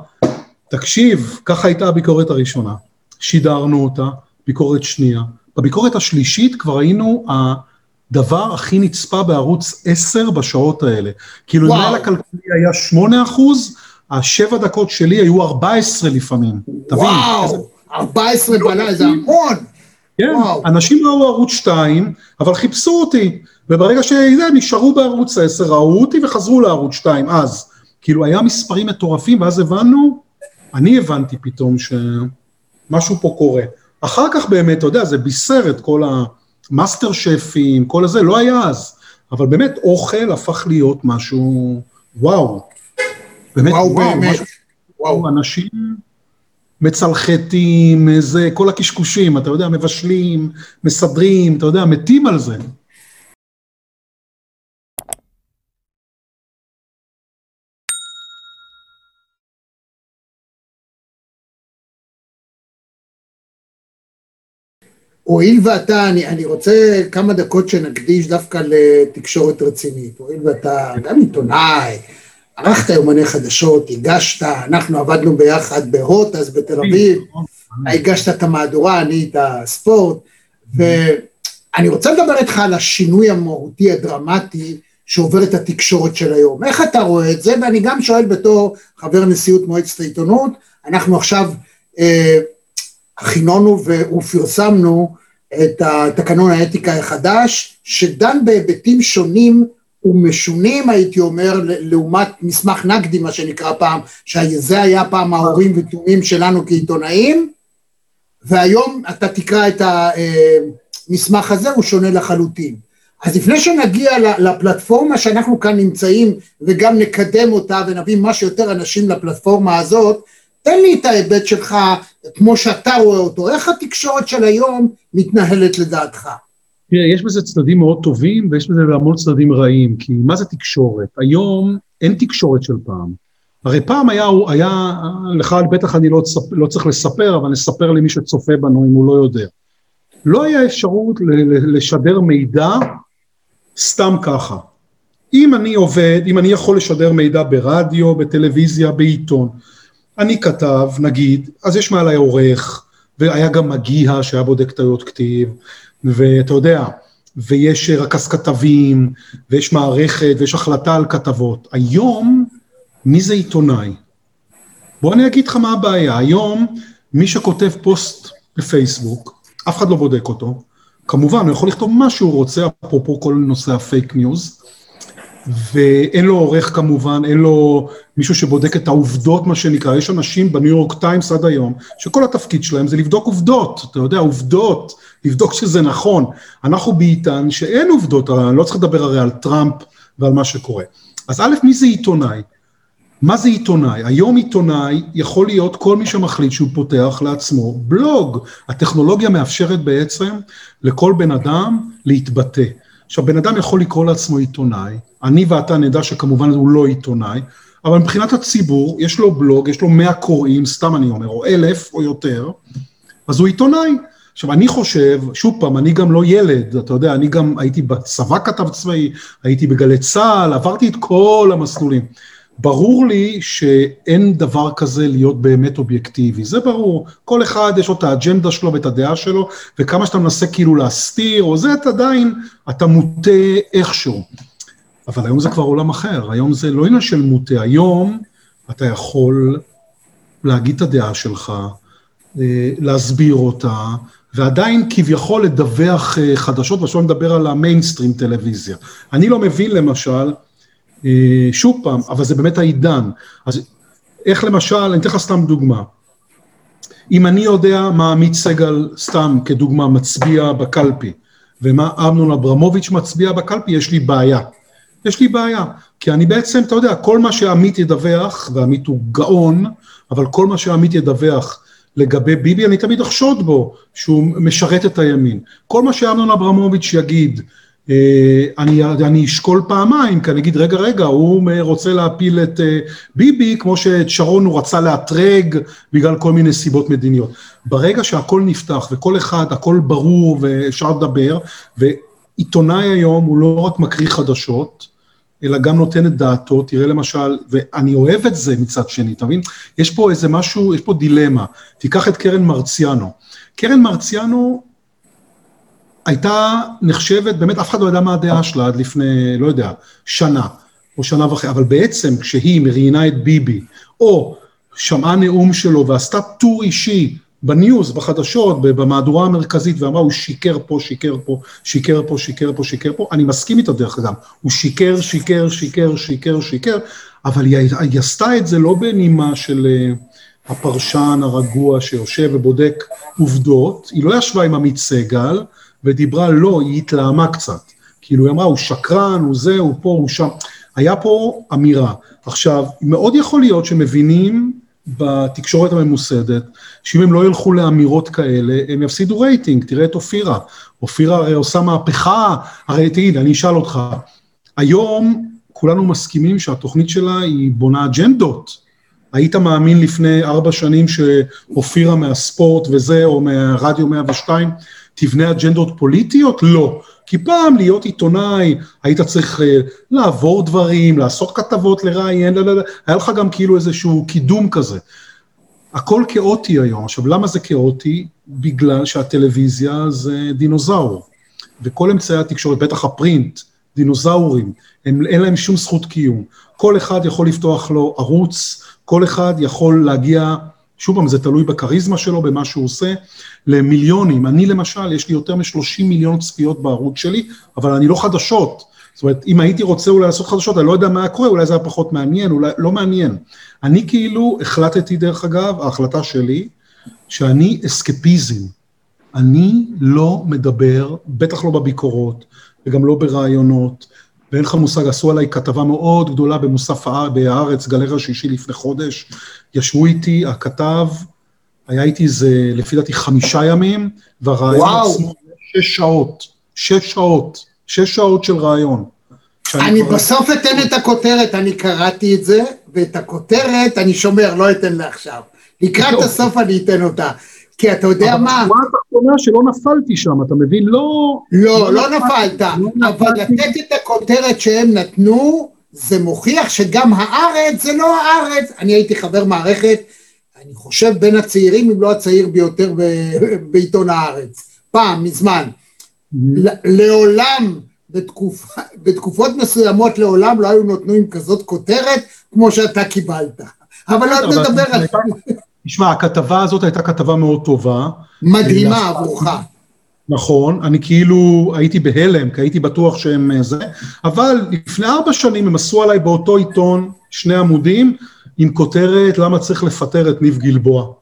תקשיב, ככה הייתה הביקורת הראשונה. שידרנו אותה, ביקורת שנייה. בביקורת השלישית כבר היינו הדבר הכי נצפה בערוץ 10 בשעות האלה. כאילו, אם היה לכלכלי היה 8 אחוז, השבע דקות שלי היו 14 לפעמים. תבין. וואו, 14 בלילה, זה המון. כן, וואו. אנשים ראו ערוץ 2, אבל חיפשו אותי. וברגע שזה, נשארו בערוץ 10, ראו אותי וחזרו לערוץ 2 אז. כאילו, היה מספרים מטורפים, ואז הבנו, אני הבנתי פתאום שמשהו פה קורה. אחר כך באמת, אתה יודע, זה בישר את כל המאסטר שפים, כל הזה, לא היה אז. אבל באמת, אוכל הפך להיות משהו, וואו. באמת, וואו, וואו, באמת. משהו, וואו, אנשים מצלחתים, זה, כל הקשקושים, אתה יודע, מבשלים, מסדרים, אתה יודע, מתים על זה. הואיל ואתה, אני, אני רוצה כמה דקות שנקדיש דווקא לתקשורת רצינית, הואיל ואתה גם עיתונאי, ערכת יומני חדשות, הגשת, אנחנו עבדנו ביחד בהוט אז בתל אביב, הגשת את המהדורה, אני את הספורט, ואני רוצה לדבר איתך על השינוי המהותי הדרמטי שעובר את התקשורת של היום. איך אתה רואה את זה? ואני גם שואל בתור חבר נשיאות מועצת העיתונות, אנחנו עכשיו אה, הכינונו ופרסמנו את התקנון האתיקה החדש, שדן בהיבטים שונים ומשונים, הייתי אומר, לעומת מסמך נגדי, מה שנקרא פעם, שזה היה פעם ההורים ותומים שלנו כעיתונאים, והיום אתה תקרא את המסמך הזה, הוא שונה לחלוטין. אז לפני שנגיע לפלטפורמה שאנחנו כאן נמצאים, וגם נקדם אותה ונביא מה שיותר אנשים לפלטפורמה הזאת, תן לי את ההיבט שלך, כמו שאתה רואה אותו, איך התקשורת של היום מתנהלת לדעתך? תראה, יש בזה צדדים מאוד טובים ויש בזה המון צדדים רעים, כי מה זה תקשורת? היום אין תקשורת של פעם. הרי פעם היה, היה לך בטח אני לא, לא צריך לספר, אבל נספר למי שצופה בנו אם הוא לא יודע. לא היה אפשרות לשדר מידע סתם ככה. אם אני עובד, אם אני יכול לשדר מידע ברדיו, בטלוויזיה, בעיתון, אני כתב, נגיד, אז יש מעליי עורך, והיה גם מגיהה שהיה בודק טעויות כתיב, ואתה יודע, ויש רכז כתבים, ויש מערכת, ויש החלטה על כתבות. היום, מי זה עיתונאי? בוא אני אגיד לך מה הבעיה. היום, מי שכותב פוסט בפייסבוק, אף אחד לא בודק אותו. כמובן, הוא יכול לכתוב מה שהוא רוצה, אפרופו כל נושא ה fake news, ואין לו עורך כמובן, אין לו מישהו שבודק את העובדות, מה שנקרא. יש אנשים בניו יורק טיימס עד היום, שכל התפקיד שלהם זה לבדוק עובדות, אתה יודע, עובדות, לבדוק שזה נכון. אנחנו בעידן שאין עובדות, אני לא צריך לדבר הרי על טראמפ ועל מה שקורה. אז א', מי זה עיתונאי? מה זה עיתונאי? היום עיתונאי יכול להיות כל מי שמחליט שהוא פותח לעצמו בלוג. הטכנולוגיה מאפשרת בעצם לכל בן אדם להתבטא. עכשיו, בן אדם יכול לקרוא לעצמו עיתונאי, אני ואתה נדע שכמובן הוא לא עיתונאי, אבל מבחינת הציבור, יש לו בלוג, יש לו מאה קוראים, סתם אני אומר, או אלף או יותר, אז הוא עיתונאי. עכשיו, אני חושב, שוב פעם, אני גם לא ילד, אתה יודע, אני גם הייתי בצבא כתב צבאי, הייתי בגלי צה"ל, עברתי את כל המסלולים. ברור לי שאין דבר כזה להיות באמת אובייקטיבי, זה ברור. כל אחד יש לו את האג'נדה שלו ואת הדעה שלו, וכמה שאתה מנסה כאילו להסתיר, או זה, אתה עדיין, אתה מוטה איכשהו. אבל היום זה כבר עולם אחר, היום זה לא עניין של מוטה, היום אתה יכול להגיד את הדעה שלך, אה, להסביר אותה, ועדיין כביכול לדווח אה, חדשות, ועכשיו נדבר על המיינסטרים טלוויזיה. אני לא מבין למשל, אה, שוב פעם, אבל זה באמת העידן. אז איך למשל, אני אתן לך סתם דוגמה. אם אני יודע מה עמית סגל, סתם כדוגמה, מצביע בקלפי, ומה אמנון אברמוביץ' מצביע בקלפי, יש לי בעיה. יש לי בעיה, כי אני בעצם, אתה יודע, כל מה שעמית ידווח, ועמית הוא גאון, אבל כל מה שעמית ידווח לגבי ביבי, אני תמיד אחשוד בו שהוא משרת את הימין. כל מה שאמנון אברמוביץ' יגיד, אה, אני, אני אשקול פעמיים, כי אני אגיד, רגע, רגע, הוא רוצה להפיל את אה, ביבי, כמו שאת שרון הוא רצה לאתרג בגלל כל מיני סיבות מדיניות. ברגע שהכל נפתח וכל אחד, הכל ברור ואפשר לדבר, ועיתונאי היום הוא לא רק מקריא חדשות, אלא גם נותן את דעתו, תראה למשל, ואני אוהב את זה מצד שני, אתה מבין? יש פה איזה משהו, יש פה דילמה. תיקח את קרן מרציאנו. קרן מרציאנו הייתה נחשבת, באמת אף אחד לא ידע מה הדעה שלה עד לפני, לא יודע, שנה או שנה וחצי, אבל בעצם כשהיא מראיינה את ביבי, או שמעה נאום שלו ועשתה טור אישי בניוז, בחדשות, במהדורה המרכזית, ואמרה, הוא שיקר פה, שיקר פה, שיקר פה, שיקר פה, שיקר פה, אני מסכים איתו דרך אגב, הוא שיקר, שיקר, שיקר, שיקר, שיקר, אבל היא, היא עשתה את זה לא בנימה של uh, הפרשן הרגוע שיושב ובודק עובדות, היא לא ישבה עם עמית סגל, ודיברה לא, היא התלהמה קצת. כאילו היא אמרה, הוא שקרן, הוא זה, הוא פה, הוא שם. היה פה אמירה. עכשיו, מאוד יכול להיות שמבינים בתקשורת הממוסדת, שאם הם לא ילכו לאמירות כאלה, הם יפסידו רייטינג, תראה את אופירה. אופירה הרי עושה מהפכה, הרי תגיד, אני אשאל אותך, היום כולנו מסכימים שהתוכנית שלה היא בונה אג'נדות. היית מאמין לפני ארבע שנים שאופירה מהספורט וזה, או מהרדיו 102, תבנה אג'נדות פוליטיות? לא. כי פעם להיות עיתונאי, היית צריך uh, לעבור דברים, לעשות כתבות, לראיין, לא, לא, לא, היה לך גם כאילו איזשהו קידום כזה. הכל כאוטי היום. עכשיו, למה זה כאוטי? בגלל שהטלוויזיה זה דינוזאור. וכל אמצעי התקשורת, בטח הפרינט, דינוזאורים, הם, אין להם שום זכות קיום. כל אחד יכול לפתוח לו ערוץ, כל אחד יכול להגיע שוב פעם, זה תלוי בכריזמה שלו, במה שהוא עושה, למיליונים. אני למשל, יש לי יותר מ-30 מיליון צפיות בערוץ שלי, אבל אני לא חדשות. זאת אומרת, אם הייתי רוצה אולי לעשות חדשות, אני לא יודע מה קורה, אולי זה היה פחות מעניין, אולי לא מעניין. אני כאילו החלטתי, דרך אגב, ההחלטה שלי, שאני אסקפיזם. אני לא מדבר, בטח לא בביקורות, וגם לא ברעיונות, ואין לך מושג, עשו עליי כתבה מאוד גדולה במוסף בהארץ, גלריה שישי לפני חודש, ישבו איתי, הכתב, היה איתי איזה, לפי דעתי, חמישה ימים, והרעיון עצמו שש שעות, שש שעות, שש שעות של רעיון. אני בסוף אתן את הכותרת, אני קראתי את זה, ואת הכותרת אני שומר, לא אתן לה עכשיו. לקראת הסוף אני אתן אותה. כי אתה יודע מה... אתה אומר שלא נפלתי שם, אתה מבין? לא... לא, לא נפלת, אבל לתת את הכותרת שהם נתנו, זה מוכיח שגם הארץ זה לא הארץ. אני הייתי חבר מערכת, אני חושב בין הצעירים, אם לא הצעיר ביותר בעיתון הארץ. פעם, מזמן. ל- לעולם, בתקופ... בתקופות מסוימות לעולם לא היו נותנים כזאת כותרת כמו שאתה קיבלת. אבל אבל- נדבר על זה. תשמע, הכתבה הזאת הייתה כתבה מאוד טובה. מדהימה אה, עבורך. נכון, אני כאילו הייתי בהלם, כי הייתי בטוח שהם אה, זה, אבל לפני ארבע שנים הם עשו עליי באותו עיתון שני עמודים עם כותרת למה צריך לפטר את ניב גלבוע,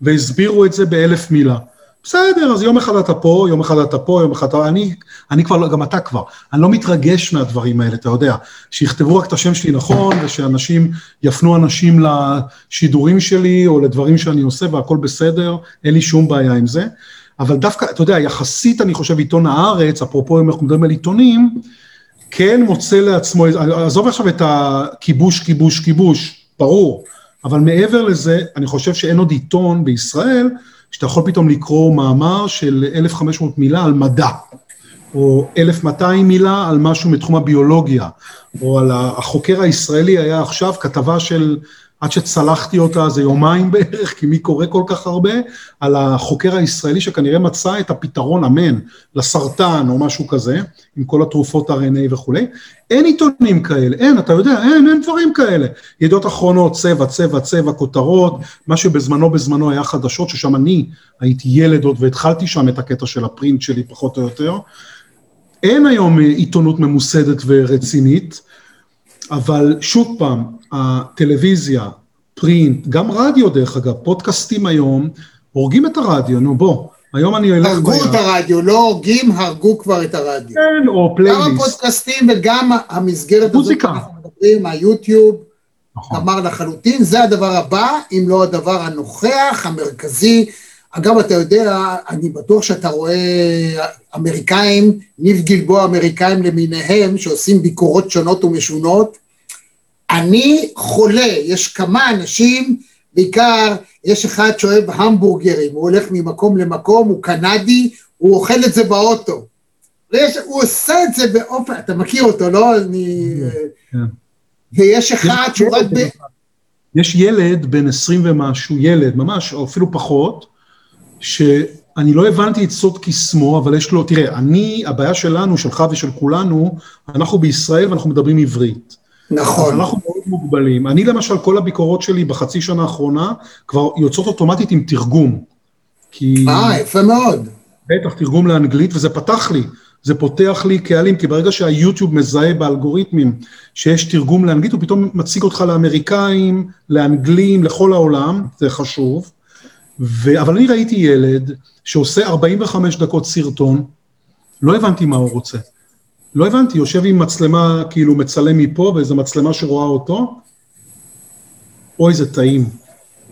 והסבירו את זה באלף מילה. בסדר, אז יום אחד אתה פה, יום אחד אתה פה, יום אחד אתה... אני, אני כבר, לא- גם אתה כבר, אני לא מתרגש מהדברים האלה, אתה יודע. שיכתבו רק את השם שלי נכון, ושאנשים יפנו אנשים לשידורים שלי, או לדברים שאני עושה, והכל בסדר, אין לי שום בעיה עם זה. אבל דווקא, אתה יודע, יחסית, אני חושב, עיתון הארץ, אפרופו אם אנחנו מדברים על עיתונים, כן מוצא לעצמו, עזוב עכשיו את הכיבוש, כיבוש, כיבוש, ברור, אבל מעבר לזה, אני חושב שאין עוד עיתון בישראל, שאתה יכול פתאום לקרוא מאמר של 1,500 מילה על מדע, או 1,200 מילה על משהו מתחום הביולוגיה, או על החוקר הישראלי היה עכשיו כתבה של, עד שצלחתי אותה זה יומיים בערך, כי מי קורא כל כך הרבה, על החוקר הישראלי שכנראה מצא את הפתרון, אמן, לסרטן או משהו כזה, עם כל התרופות RNA וכולי. אין עיתונים כאלה, אין, אתה יודע, אין, אין דברים כאלה. ידיעות אחרונות, צבע, צבע, צבע, כותרות, מה שבזמנו בזמנו היה חדשות, ששם אני הייתי ילד עוד והתחלתי שם את הקטע של הפרינט שלי פחות או יותר. אין היום אה, עיתונות ממוסדת ורצינית, אבל שוב פעם, הטלוויזיה, פרינט, גם רדיו דרך אגב, פודקאסטים היום, הורגים את הרדיו, נו בוא, היום אני אלך... הרגו ב- את הרדיו, לא הורגים, הרגו כבר את הרדיו. כן, או גם פלייליסט. הפודקאסטים וגם המסגרת הזאת מוזיקה. שאנחנו מדברים, היוטיוב, נכון. אמר לחלוטין, זה הדבר הבא, אם לא הדבר הנוכח, המרכזי. אגב, אתה יודע, אני בטוח שאתה רואה אמריקאים, ניב גלבוע אמריקאים למיניהם, שעושים ביקורות שונות ומשונות. אני חולה, יש כמה אנשים, בעיקר יש אחד שאוהב המבורגרים, הוא הולך ממקום למקום, הוא קנדי, הוא אוכל את זה באוטו. ויש, הוא עושה את זה באופן, אתה מכיר אותו, לא? אני... כן. ויש אחד שהוא רק ב... יש ילד בן 20 ומשהו, ילד, ממש, או אפילו פחות, שאני לא הבנתי את סוד קסמו, אבל יש לו, תראה, אני, הבעיה שלנו, שלך ושל כולנו, אנחנו בישראל ואנחנו מדברים עברית. נכון. אז אנחנו מאוד מוגבלים. אני למשל, כל הביקורות שלי בחצי שנה האחרונה, כבר יוצאות אוטומטית עם תרגום. כי... אה, יפה מאוד. בטח, תרגום לאנגלית, וזה פתח לי. זה פותח לי קהלים, כי ברגע שהיוטיוב מזהה באלגוריתמים שיש תרגום לאנגלית, הוא פתאום מציג אותך לאמריקאים, לאנגלים, לכל העולם, זה חשוב. ו... אבל אני ראיתי ילד שעושה 45 דקות סרטון, לא הבנתי מה הוא רוצה. לא הבנתי, יושב עם מצלמה, כאילו מצלם מפה, ואיזו מצלמה שרואה אותו, אוי, זה טעים.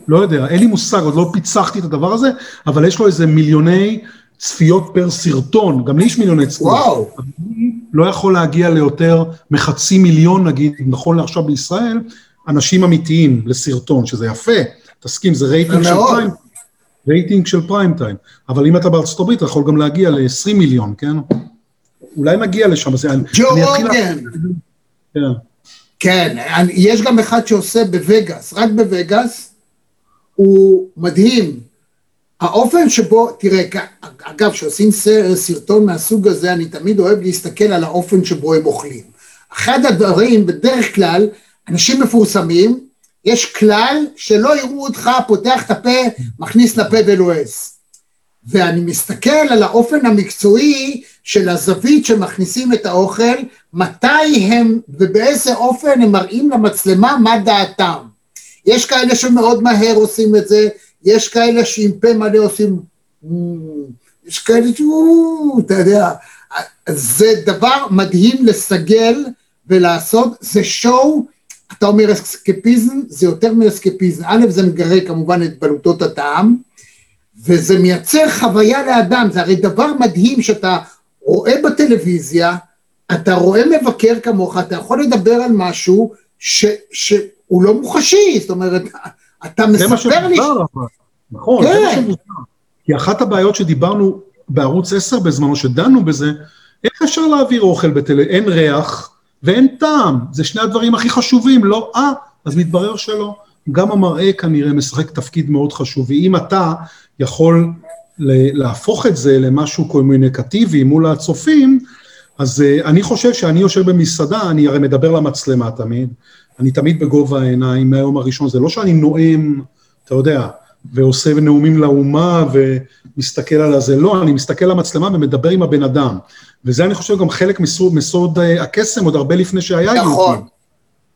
לא יודע, אין לי מושג, עוד לא פיצחתי את הדבר הזה, אבל יש לו איזה מיליוני צפיות פר סרטון, גם לי יש מיליוני צפיות. וואו. אני לא יכול להגיע ליותר מחצי מיליון, נגיד, נכון לעכשיו בישראל, אנשים אמיתיים לסרטון, שזה יפה, תסכים, זה רייטינג של. prime, רייטינג של prime time, אבל אם אתה בארצות הברית, אתה יכול גם להגיע ל-20 מיליון, כן? אולי נגיע לשם, אז אני ג'ו רוגן. כן. כן, אני- יש גם אחד שעושה בווגאס, רק בווגאס, הוא מדהים. האופן שבו, תראה, אגב, כשעושים סרטון מהסוג הזה, אני תמיד אוהב להסתכל על האופן שבו הם אוכלים. אחד הדברים, בדרך כלל, אנשים מפורסמים, יש כלל שלא יראו אותך פותח את הפה, מכניס לפה ולועס. ואני מסתכל על האופן המקצועי של הזווית שמכניסים את האוכל, מתי הם ובאיזה אופן הם מראים למצלמה מה דעתם. יש כאלה שמאוד מהר עושים את זה, יש כאלה שעם פה מלא עושים, יש כאלה שהוא, אתה יודע, זה דבר מדהים לסגל ולעשות, זה שואו, אתה אומר אסקפיזם, זה יותר מאסקפיזם, א' זה מגרה כמובן את בלוטות הטעם, וזה מייצר חוויה לאדם, זה הרי דבר מדהים שאתה רואה בטלוויזיה, אתה רואה מבקר כמוך, אתה יכול לדבר על משהו ש, שהוא לא מוחשי, זאת אומרת, אתה זה מה מספר לי... אבל. נכון, זה כן. מה שמוזר. כי אחת הבעיות שדיברנו בערוץ 10 בזמנו, שדנו בזה, איך אפשר להעביר אוכל בטל... אין ריח ואין טעם, זה שני הדברים הכי חשובים, לא אה, אז מתברר שלא. גם המראה כנראה משחק תפקיד מאוד חשוב, ואם אתה יכול להפוך את זה למשהו קומוניקטיבי מול הצופים, אז uh, אני חושב שאני יושב במסעדה, אני הרי מדבר למצלמה תמיד, אני תמיד בגובה העיניים מהיום הראשון, זה לא שאני נואם, אתה יודע, ועושה נאומים לאומה ומסתכל על הזה, לא, אני מסתכל למצלמה ומדבר עם הבן אדם. וזה אני חושב גם חלק מסוד, מסוד uh, הקסם, עוד הרבה לפני שהיה נכון. יוטיוב.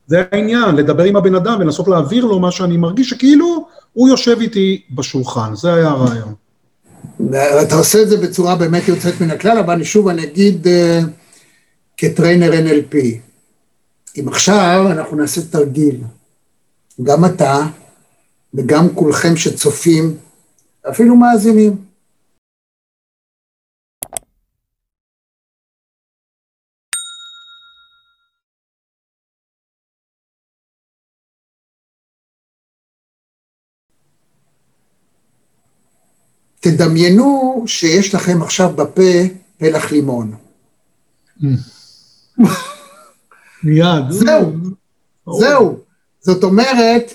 זה העניין, לדבר עם הבן אדם ולנסות להעביר לו מה שאני מרגיש, שכאילו הוא יושב איתי בשולחן, זה היה הרעיון. אתה עושה את זה בצורה באמת יוצאת מן הכלל, אבל אני שוב, אני אגיד uh, כטריינר NLP, אם עכשיו אנחנו נעשה תרגיל, גם אתה וגם כולכם שצופים, אפילו מאזינים, תדמיינו שיש לכם עכשיו בפה פלח לימון. מיד. זהו, זהו. זאת אומרת,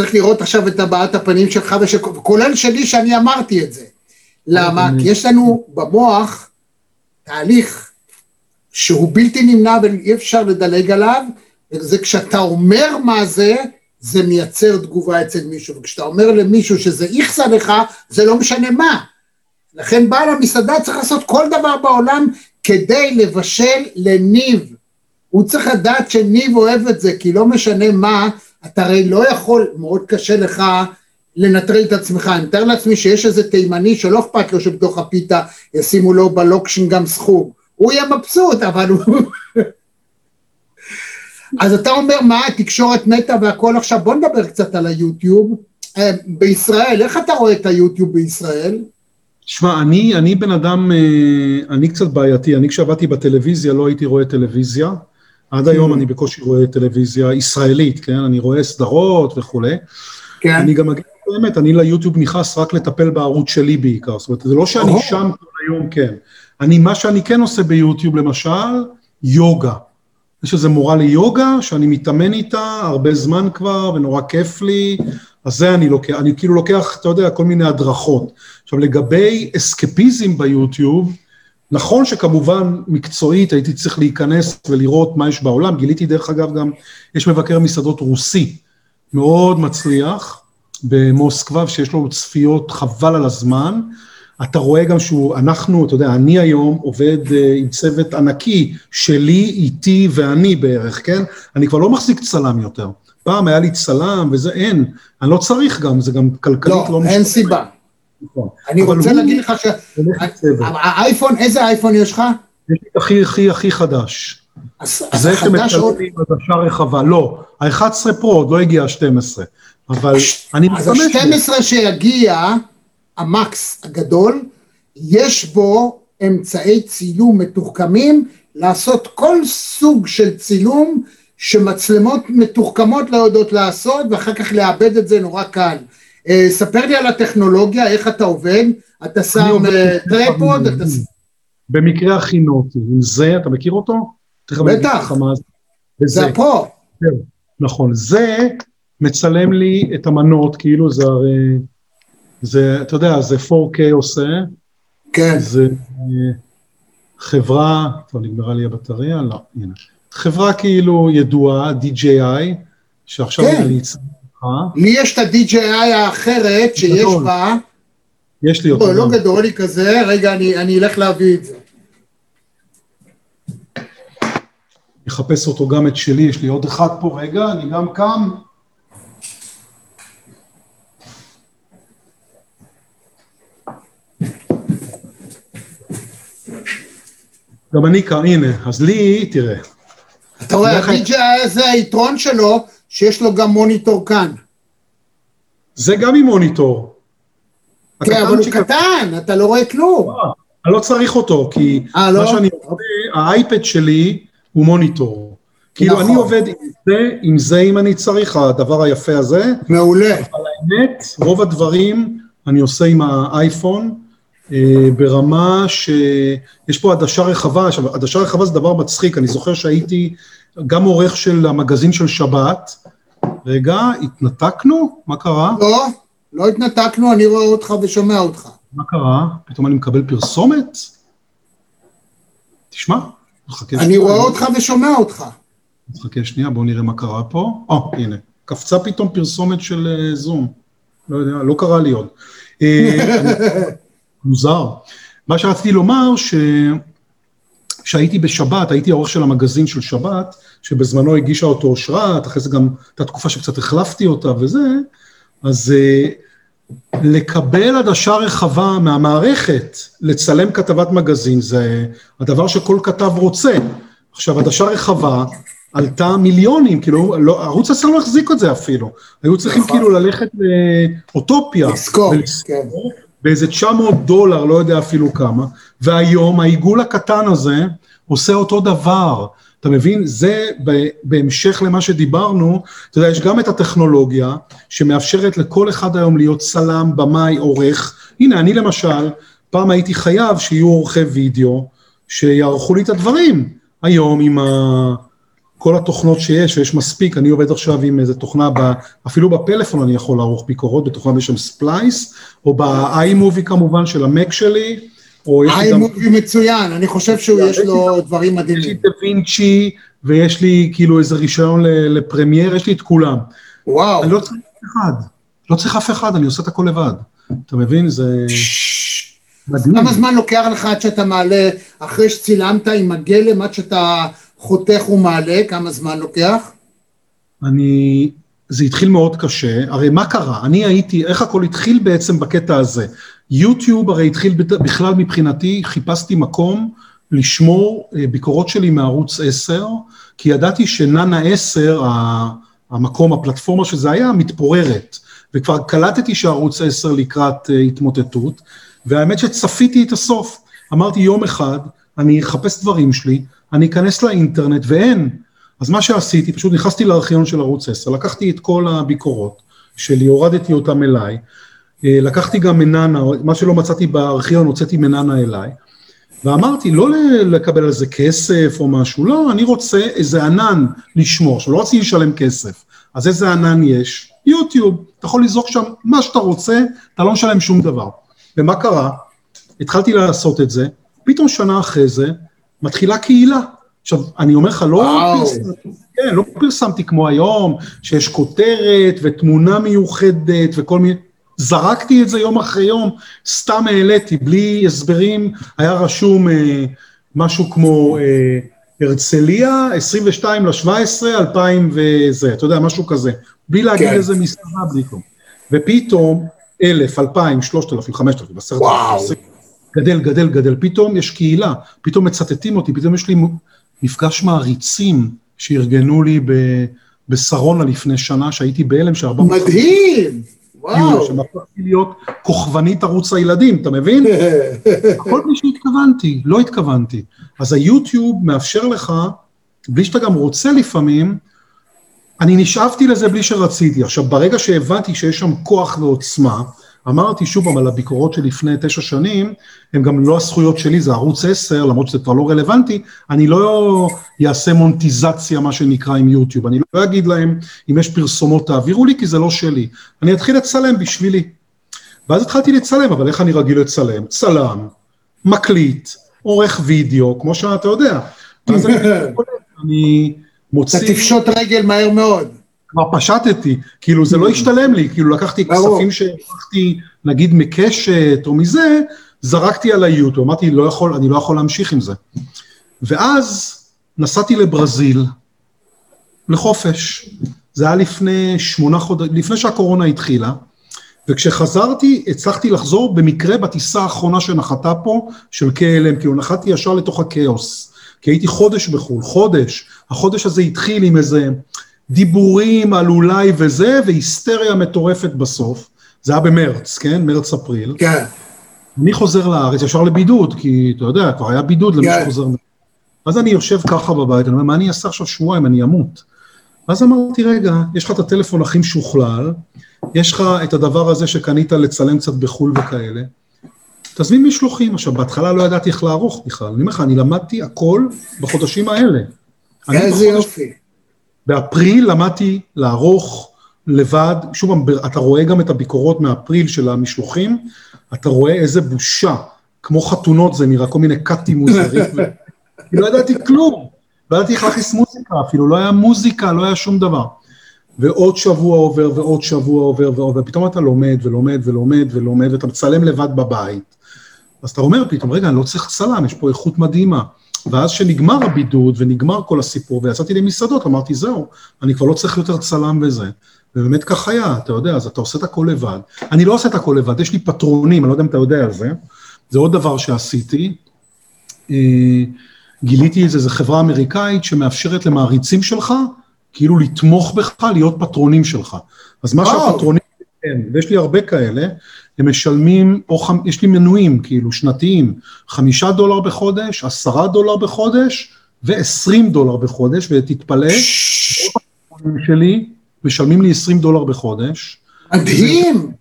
צריך לראות עכשיו את הבעת הפנים שלך, כולל שלי שאני אמרתי את זה. למה? כי יש לנו במוח תהליך שהוא בלתי נמנע ואי אפשר לדלג עליו, וזה כשאתה אומר מה זה, זה מייצר תגובה אצל מישהו, וכשאתה אומר למישהו שזה איכסה לך, זה לא משנה מה. לכן בעל המסעדה צריך לעשות כל דבר בעולם כדי לבשל לניב. הוא צריך לדעת שניב אוהב את זה, כי לא משנה מה, אתה הרי לא יכול, מאוד קשה לך לנטרל את עצמך. אני מתאר לעצמי שיש איזה תימני שלא אכפת לו שבתוך הפיתה ישימו לו בלוקשין גם סחוג. הוא יהיה מבסוט, אבל הוא... אז אתה אומר מה, התקשורת מתה והכל עכשיו, בוא נדבר קצת על היוטיוב. אה, בישראל, איך אתה רואה את היוטיוב בישראל? שמע, אני, אני בן אדם, אה, אני קצת בעייתי, אני כשעבדתי בטלוויזיה לא הייתי רואה טלוויזיה, עד היום אני בקושי רואה טלוויזיה ישראלית, כן? אני רואה סדרות וכולי. כן. אני גם אגיד את האמת, אני ליוטיוב נכנס רק לטפל בערוץ שלי בעיקר, זאת אומרת, זה לא שאני שם כל היום, כן. אני, מה שאני כן עושה ביוטיוב, למשל, יוגה. יש איזו מורה ליוגה שאני מתאמן איתה הרבה זמן כבר ונורא כיף לי, אז זה אני לוקח, אני כאילו לוקח, אתה יודע, כל מיני הדרכות. עכשיו לגבי אסקפיזם ביוטיוב, נכון שכמובן מקצועית הייתי צריך להיכנס ולראות מה יש בעולם, גיליתי דרך אגב גם, יש מבקר מסעדות רוסי מאוד מצליח במוסקבה, שיש לו צפיות חבל על הזמן, אתה רואה גם שהוא, אנחנו, אתה יודע, אני היום עובד uh, עם צוות ענקי, שלי, איתי ואני בערך, כן? אני כבר לא מחזיק צלם יותר. פעם היה לי צלם וזה, אין. אני לא צריך גם, זה גם כלכלית לא, לא אין סיבה. נכון. אני רוצה להגיד לך שהאייפון, איזה אייפון יש לך? יש לי הכי הכי הכי חדש. אז החדש עוד... זה עדשה רחבה, לא, ה-11 פרו עוד לא הגיע ה-12, אבל אני משתמש... אז ה-12 שיגיע, המקס הגדול, יש בו אמצעי צילום מתוחכמים לעשות כל סוג של צילום שמצלמות מתוחכמות לא יודעות לעשות ואחר כך לעבד את זה נורא קל. אה, ספר לי על הטכנולוגיה, איך אתה עובד, אתה שם אה, tripod, אתה... במקרה הכינותי, עם זה, אתה מכיר אותו? בטח, זה הפרו. נכון, זה מצלם לי את המנות, כאילו זה הרי... זה, אתה יודע, זה 4K עושה. כן. זה אה, חברה, טוב, נגמרה לי הבטריה? לא, הנה. חברה כאילו ידועה, DJI, שעכשיו כן. אני אצטרך. לי יש את ה-DJI האחרת שיש. בה. יש לי אותו. לא, גדול לי כזה, רגע, אני, אלך להביא את זה. אחפש אותו גם את שלי, יש לי עוד אחד פה, רגע, אני גם קם. גם אני כאן, הנה, אז לי, תראה. אתה רואה, ה-DJI הזה, היתרון שלו, שיש לו גם מוניטור כאן. זה גם עם מוניטור. כן, אבל הוא קטן, אתה לא רואה כלום. אני לא צריך אותו, כי אה, מה שאני עושה, האייפד שלי הוא מוניטור. כאילו אני עובד עם זה, עם זה אם אני צריך, הדבר היפה הזה. מעולה. אבל האמת, רוב הדברים אני עושה עם האייפון, אה, ברמה שיש פה עדשה רחבה, עכשיו עדשה רחבה זה דבר מצחיק, אני זוכר שהייתי גם עורך של המגזין של שבת, רגע, התנתקנו? מה קרה? לא, לא התנתקנו, אני רואה אותך ושומע אותך. מה קרה? פתאום אני מקבל פרסומת? תשמע, נחכה אני שנייה. רואה אותך ושומע אותך. נחכה שנייה, בואו נראה מה קרה פה. או, הנה, קפצה פתאום פרסומת של אה, זום. לא יודע, לא קרה לי עוד. אה, מוזר. מה שרציתי לומר, ש... כשהייתי בשבת, הייתי העורך של המגזין של שבת, שבזמנו הגישה אותו אושרת, אחרי זה גם הייתה תקופה שקצת החלפתי אותה וזה, אז אה, לקבל עדשה רחבה מהמערכת, לצלם כתבת מגזין, זה הדבר שכל כתב רוצה. עכשיו, עדשה רחבה עלתה מיליונים, כאילו, לא, ערוץ 10 לא החזיק את זה אפילו. היו צריכים נכון. כאילו ללכת לאוטופיה. לזכור, כן. באיזה 900 דולר, לא יודע אפילו כמה, והיום העיגול הקטן הזה עושה אותו דבר. אתה מבין? זה בהמשך למה שדיברנו, אתה יודע, יש גם את הטכנולוגיה שמאפשרת לכל אחד היום להיות צלם, במאי, עורך. הנה, אני למשל, פעם הייתי חייב שיהיו עורכי וידאו שיערכו לי את הדברים. היום עם ה... כל התוכנות שיש, ויש מספיק, אני עובד עכשיו עם איזה תוכנה, ב, אפילו בפלאפון אני יכול לערוך ביקורות, בתוכנה בשם Splice, או ב-iMovie כמובן של המק שלי, או יש לי גם, מובי מצוין, אני חושב שהוא יש לו דברים יש לי מדהימים. דה וינצ'י, ויש לי כאילו איזה רישיון לפרמייר, יש לי את כולם. וואו. אני לא צריך אף אחד, לא צריך אף אחד, אני עושה את הכל לבד. אתה מבין? זה מדהים. כמה זמן לוקח לך עד שאתה מעלה, אחרי שצילמת עם הגלם, עד שאתה חותך ומעלה, כמה זמן לוקח? אני, זה התחיל מאוד קשה, הרי מה קרה? אני הייתי, איך הכל התחיל בעצם בקטע הזה? יוטיוב הרי התחיל בכלל מבחינתי, חיפשתי מקום לשמור אה, ביקורות שלי מערוץ 10, כי ידעתי שנאנה 10, ה- המקום, הפלטפורמה שזה היה, מתפוררת. וכבר קלטתי שערוץ 10 לקראת אה, התמוטטות, והאמת שצפיתי את הסוף. אמרתי יום אחד, אני אחפש דברים שלי, אני אכנס לאינטרנט ואין. אז מה שעשיתי, פשוט נכנסתי לארכיון של ערוץ 10, לקחתי את כל הביקורות שלי, הורדתי אותם אליי, אה, לקחתי גם מננה, מה שלא מצאתי בארכיון הוצאתי מננה אליי, ואמרתי, לא לקבל על זה כסף או משהו, לא, אני רוצה איזה ענן לשמור, עכשיו לא רציתי לשלם כסף, אז איזה ענן יש? יוטיוב, אתה יכול לזרוק שם מה שאתה רוצה, אתה לא משלם שום דבר. ומה קרה? התחלתי לעשות את זה, פתאום שנה אחרי זה, מתחילה קהילה. עכשיו, אני אומר לך, לא וואו. פרסמתי, כן, לא פרסמתי כמו היום, שיש כותרת ותמונה מיוחדת וכל מיני, זרקתי את זה יום אחרי יום, סתם העליתי, בלי הסברים, היה רשום אה, משהו כמו אה, הרצליה, 22 ל-17, 2000 וזה, אתה יודע, משהו כזה, בלי להגיד כן. איזה מסעדה, בלי כלום. ופתאום, אלף, אלפיים, שלושת אלפים, חמשת אלפים, עשרת. אלפים, גדל, גדל, גדל, פתאום יש קהילה, פתאום מצטטים אותי, פתאום יש לי מפגש מעריצים שארגנו לי ב- בשרונה לפני שנה, שהייתי בהלם שהרבה... מדהים! וואו. שם הפכתי להיות כוכבנית ערוץ הילדים, אתה מבין? הכל בלי שהתכוונתי, לא התכוונתי. אז היוטיוב מאפשר לך, בלי שאתה גם רוצה לפעמים, אני נשאבתי לזה בלי שרציתי. עכשיו, ברגע שהבנתי שיש שם כוח ועוצמה, אמרתי שוב פעם על הביקורות שלפני תשע שנים, הם גם לא הזכויות שלי, זה ערוץ 10, למרות שזה כבר לא רלוונטי, אני לא אעשה מונטיזציה, מה שנקרא, עם יוטיוב. אני לא אגיד להם, אם יש פרסומות תעבירו לי, כי זה לא שלי. אני אתחיל לצלם בשבילי. ואז התחלתי לצלם, אבל איך אני רגיל לצלם? צלם, מקליט, עורך וידאו, כמו שאתה יודע. ואז אני, אני אתה מוציא... תפשוט רגל מהר מאוד. כבר פשטתי, כאילו זה לא השתלם לי, כאילו לקחתי. כספים שהפכתי, נגיד מקשת או מזה, זרקתי על היוטיוב, אמרתי, לא יכול, אני לא יכול להמשיך עם זה. ואז נסעתי לברזיל, לחופש. זה היה לפני שמונה חודשים, לפני שהקורונה התחילה, וכשחזרתי, הצלחתי לחזור במקרה בטיסה האחרונה שנחתה פה, של KLM, כאילו נחתתי ישר לתוך הכאוס, כי הייתי חודש בחו"ל, חודש. החודש הזה התחיל עם איזה דיבורים על אולי וזה, והיסטריה מטורפת בסוף. זה היה במרץ, כן? מרץ-אפריל. כן. אני חוזר לארץ ישר לבידוד, כי אתה יודע, כבר היה בידוד למי כן. שחוזר. אז אני יושב ככה בבית, אני אומר, מה אני אעשה עכשיו שבועיים, אני אמות. אז אמרתי, רגע, יש לך את הטלפון הכי משוכלל, יש לך את הדבר הזה שקנית לצלם קצת בחו"ל וכאלה, תזמין משלוחים. עכשיו, בהתחלה לא ידעתי איך לערוך בכלל, אני אומר לך, אני למדתי הכל בחודשים האלה. איזה בחודש- יופי. באפריל למדתי לערוך לבד, שוב, אתה רואה גם את הביקורות מאפריל של המשלוחים, אתה רואה איזה בושה, כמו חתונות זה נראה, כל מיני קאטים מוזרים, לא ידעתי כלום, לא ידעתי איך להכניס מוזיקה, אפילו לא היה מוזיקה, לא היה שום דבר. ועוד שבוע עובר, ועוד שבוע עובר, ועובר, פתאום אתה לומד ולומד ולומד ולומד, ואתה מצלם לבד בבית. אז אתה אומר פתאום, רגע, אני לא צריך צלם, יש פה איכות מדהימה. ואז שנגמר הבידוד ונגמר כל הסיפור, ויצאתי למסעדות, אמרתי, זהו, אני כבר לא צריך יותר צלם וזה. ובאמת כך היה, אתה יודע, אז אתה עושה את הכל לבד. אני לא עושה את הכל לבד, יש לי פטרונים, אני לא יודע אם אתה יודע על זה. זה עוד דבר שעשיתי. אה, גיליתי את זה, זו חברה אמריקאית שמאפשרת למעריצים שלך, כאילו לתמוך בך, להיות פטרונים שלך. אז מה. שהפטרונים, כן, ויש לי הרבה כאלה, הם משלמים, או חמ... יש לי מנויים, כאילו, שנתיים, חמישה דולר בחודש, עשרה דולר בחודש, ועשרים דולר בחודש, ותתפלא, שלי משלמים לי עשרים דולר בחודש. מדהים.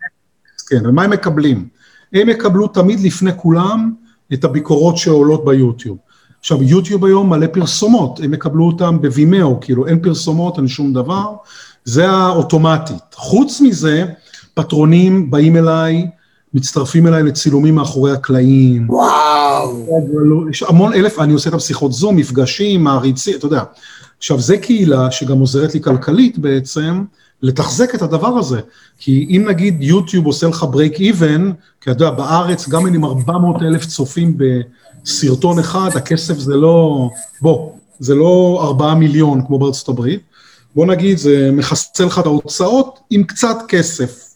כן, ומה הם מקבלים? הם יקבלו תמיד לפני כולם את הביקורות שעולות ביוטיוב. עכשיו, יוטיוב היום מלא פרסומות, הם יקבלו אותם בווימאו, כאילו אין פרסומות, אין שום דבר, זה האוטומטית. חוץ מזה, פטרונים באים אליי, מצטרפים אליי לצילומים מאחורי הקלעים. וואו. יש המון אלף, אני עושה איתם שיחות זום, מפגשים, מעריצים, אתה יודע. עכשיו, זה קהילה שגם עוזרת לי כלכלית בעצם, לתחזק את הדבר הזה. כי אם נגיד יוטיוב עושה לך ברייק איבן, כי אתה יודע, בארץ, גם אם עם 400 אלף צופים בסרטון אחד, הכסף זה לא, בוא, זה לא 4 מיליון כמו בארצות הברית, בוא נגיד, זה מכסה לך את ההוצאות עם קצת כסף.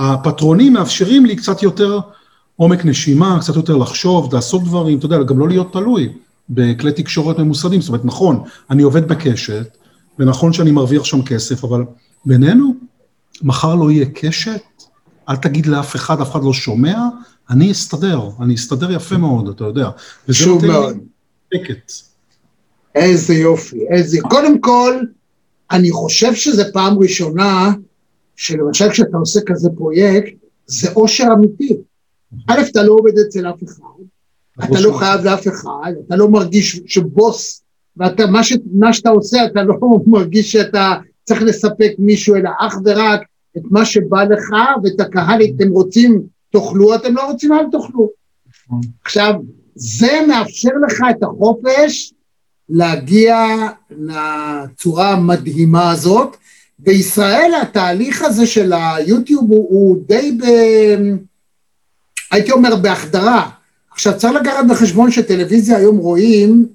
הפטרונים מאפשרים לי קצת יותר עומק נשימה, קצת יותר לחשוב, לעשות דברים, אתה יודע, גם לא להיות תלוי בכלי תקשורת ממוסדים. זאת אומרת, נכון, אני עובד בקשת, ונכון שאני מרוויח שם כסף, אבל בינינו, מחר לא יהיה קשת, אל תגיד לאף אחד, אף אחד לא שומע, אני אסתדר, אני אסתדר יפה מאוד, אתה יודע. וזה נותן לי מאוד. שקט. איזה יופי, איזה... קודם כל, אני חושב שזו פעם ראשונה שלמשל כשאתה עושה כזה פרויקט, זה אושר אמיתי. א', אתה לא עובד אצל אף אחד, אתה לא חייב לאף אחד, אתה לא מרגיש שבוס, ואתה, מה, ש, מה שאתה עושה, אתה לא מרגיש שאתה צריך לספק מישהו, אלא אך ורק את מה שבא לך, ואת הקהל, אתם רוצים, תאכלו, אתם לא רוצים, אל תאכלו. עכשיו, זה מאפשר לך את החופש להגיע לצורה המדהימה הזאת. בישראל התהליך הזה של היוטיוב הוא, הוא די ב... הייתי אומר בהחדרה. עכשיו צריך לקחת בחשבון שטלוויזיה היום רואים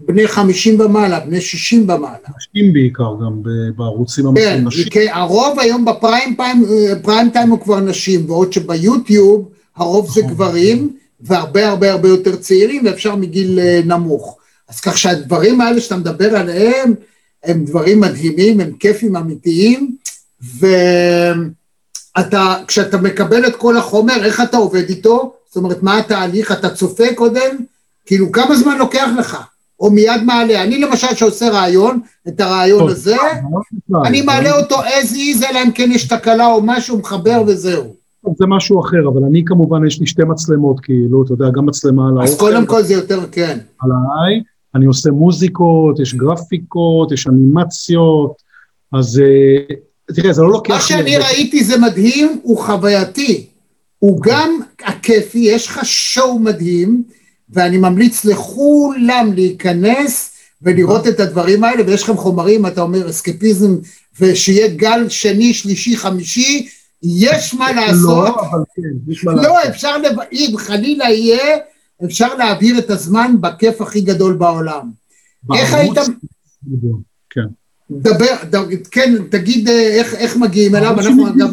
בני 50 ומעלה, בני 60 ומעלה. נשים בעיקר גם בערוצים כן, נשים. כי הרוב היום בפריים טיים, פריים טיים הוא כבר נשים, בעוד שביוטיוב הרוב זה גברים, והרבה הרבה הרבה יותר צעירים, ואפשר מגיל אה, נמוך. אז כך שהדברים האלה שאתה מדבר עליהם, הם דברים מדהימים, הם כיפים אמיתיים, ואתה, כשאתה מקבל את כל החומר, איך אתה עובד איתו? זאת אומרת, מה התהליך? אתה צופה קודם? כאילו, כמה זמן לוקח לך? או מיד מעלה. אני למשל, שעושה רעיון, את הרעיון טוב, הזה, לא, אני זה- מעלה אותו as is, אלא אם כן יש תקלה או משהו, מחבר וזהו. זה משהו אחר, אבל אני כמובן, יש לי שתי מצלמות, כאילו, אתה יודע, גם מצלמה על אז האוכל, קודם כל זה יותר כן. עליי, אני עושה מוזיקות, יש גרפיקות, יש אנימציות, אז אה, תראה, זה לא לוקח... מה שאני הרבה- ראיתי זה מדהים, הוא חווייתי. הוא גם הכיפי, יש לך שואו מדהים, ואני ממליץ לכולם להיכנס ולראות את הדברים האלה, ויש לכם חומרים, אתה אומר, אסקפיזם, ושיהיה גל שני, שלישי, חמישי, יש מה לעשות. לא, אבל כן, יש מה לא, לעשות. אפשר, לב... אם חלילה יהיה, אפשר להעביר את הזמן בכיף הכי גדול בעולם. איך היית, כן. דבר, דבר, כן, תגיד אה, איך, איך מגיעים אליו, אנחנו אגב.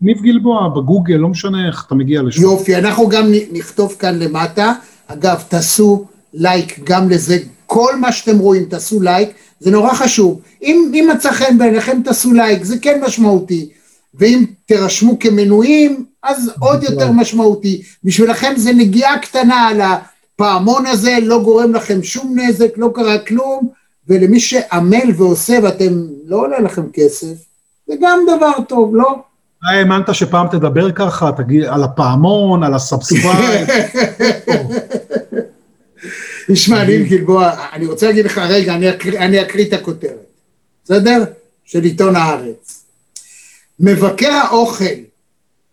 ניב גלבוע, בגוגל, לא משנה איך אתה מגיע לשם. יופי, אנחנו גם נכתוב כאן למטה, אגב, תעשו לייק גם לזה, כל מה שאתם רואים, תעשו לייק, זה נורא חשוב. אם, אם מצא חן בעיניכם, תעשו לייק, זה כן משמעותי. ואם תירשמו כמנויים, אז עוד יותר משמעותי. בשבילכם זה נגיעה קטנה על הפעמון הזה, לא גורם לכם שום נזק, לא קרה כלום, ולמי שעמל ועושה ואתם, לא עולה לכם כסף, זה גם דבר טוב, לא? אתה האמנת שפעם תדבר ככה, תגיד על הפעמון, על ה subscribe. תשמע, ניל גלבוע, אני רוצה להגיד לך, רגע, אני אקריא, אני אקריא את הכותרת, בסדר? של עיתון הארץ. מבקר האוכל,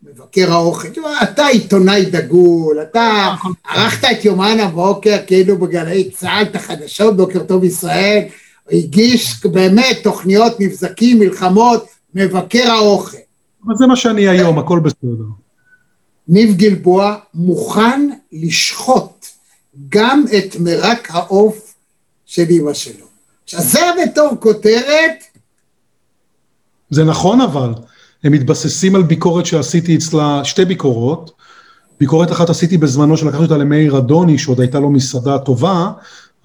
מבקר האוכל, אתה עיתונאי דגול, אתה ערכת את יומן הבוקר כאילו בגלי צה"ל, את החדשות, בוקר טוב ישראל, הגיש באמת תוכניות, מבזקים, מלחמות, מבקר האוכל. אבל זה מה שאני היום, הכל בסדר. ניב גלבוע מוכן לשחוט גם את מרק העוף של אמא שלו. עכשיו זה בתור כותרת, זה נכון אבל, הם מתבססים על ביקורת שעשיתי אצלה, שתי ביקורות. ביקורת אחת עשיתי בזמנו שלקחתי אותה למאיר אדוני, שעוד הייתה לו מסעדה טובה,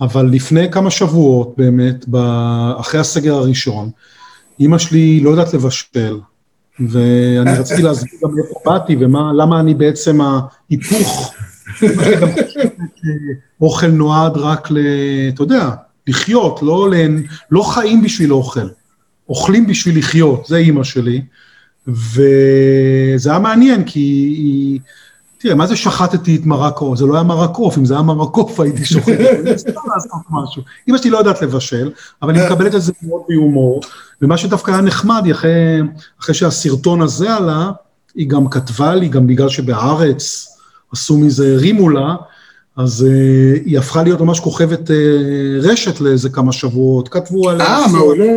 אבל לפני כמה שבועות באמת, אחרי הסגר הראשון, אימא שלי לא יודעת לבשל, ואני רציתי להסביר גם מאיפה באתי ומה, למה אני בעצם ההיפוך. שאוכל נועד רק ל... אתה יודע, לחיות, לא. לא חיים בשביל אוכל. אוכלים בשביל לחיות, זה אימא שלי. וזה היה מעניין, כי היא... תראה, מה זה שחטתי את מרק עוף? זה לא היה מרק אם זה היה מרק הייתי שוחט, סתם לעשות משהו. אמא שלי לא יודעת לבשל, אבל היא מקבלת את זה מאוד בהומור, ומה שדווקא היה נחמד, אחרי, אחרי שהסרטון הזה עלה, היא גם כתבה לי, גם בגלל שבהארץ עשו מזה, הרימו לה, אז uh, היא הפכה להיות ממש כוכבת uh, רשת לאיזה כמה שבועות, כתבו עליה. אה, מעולה.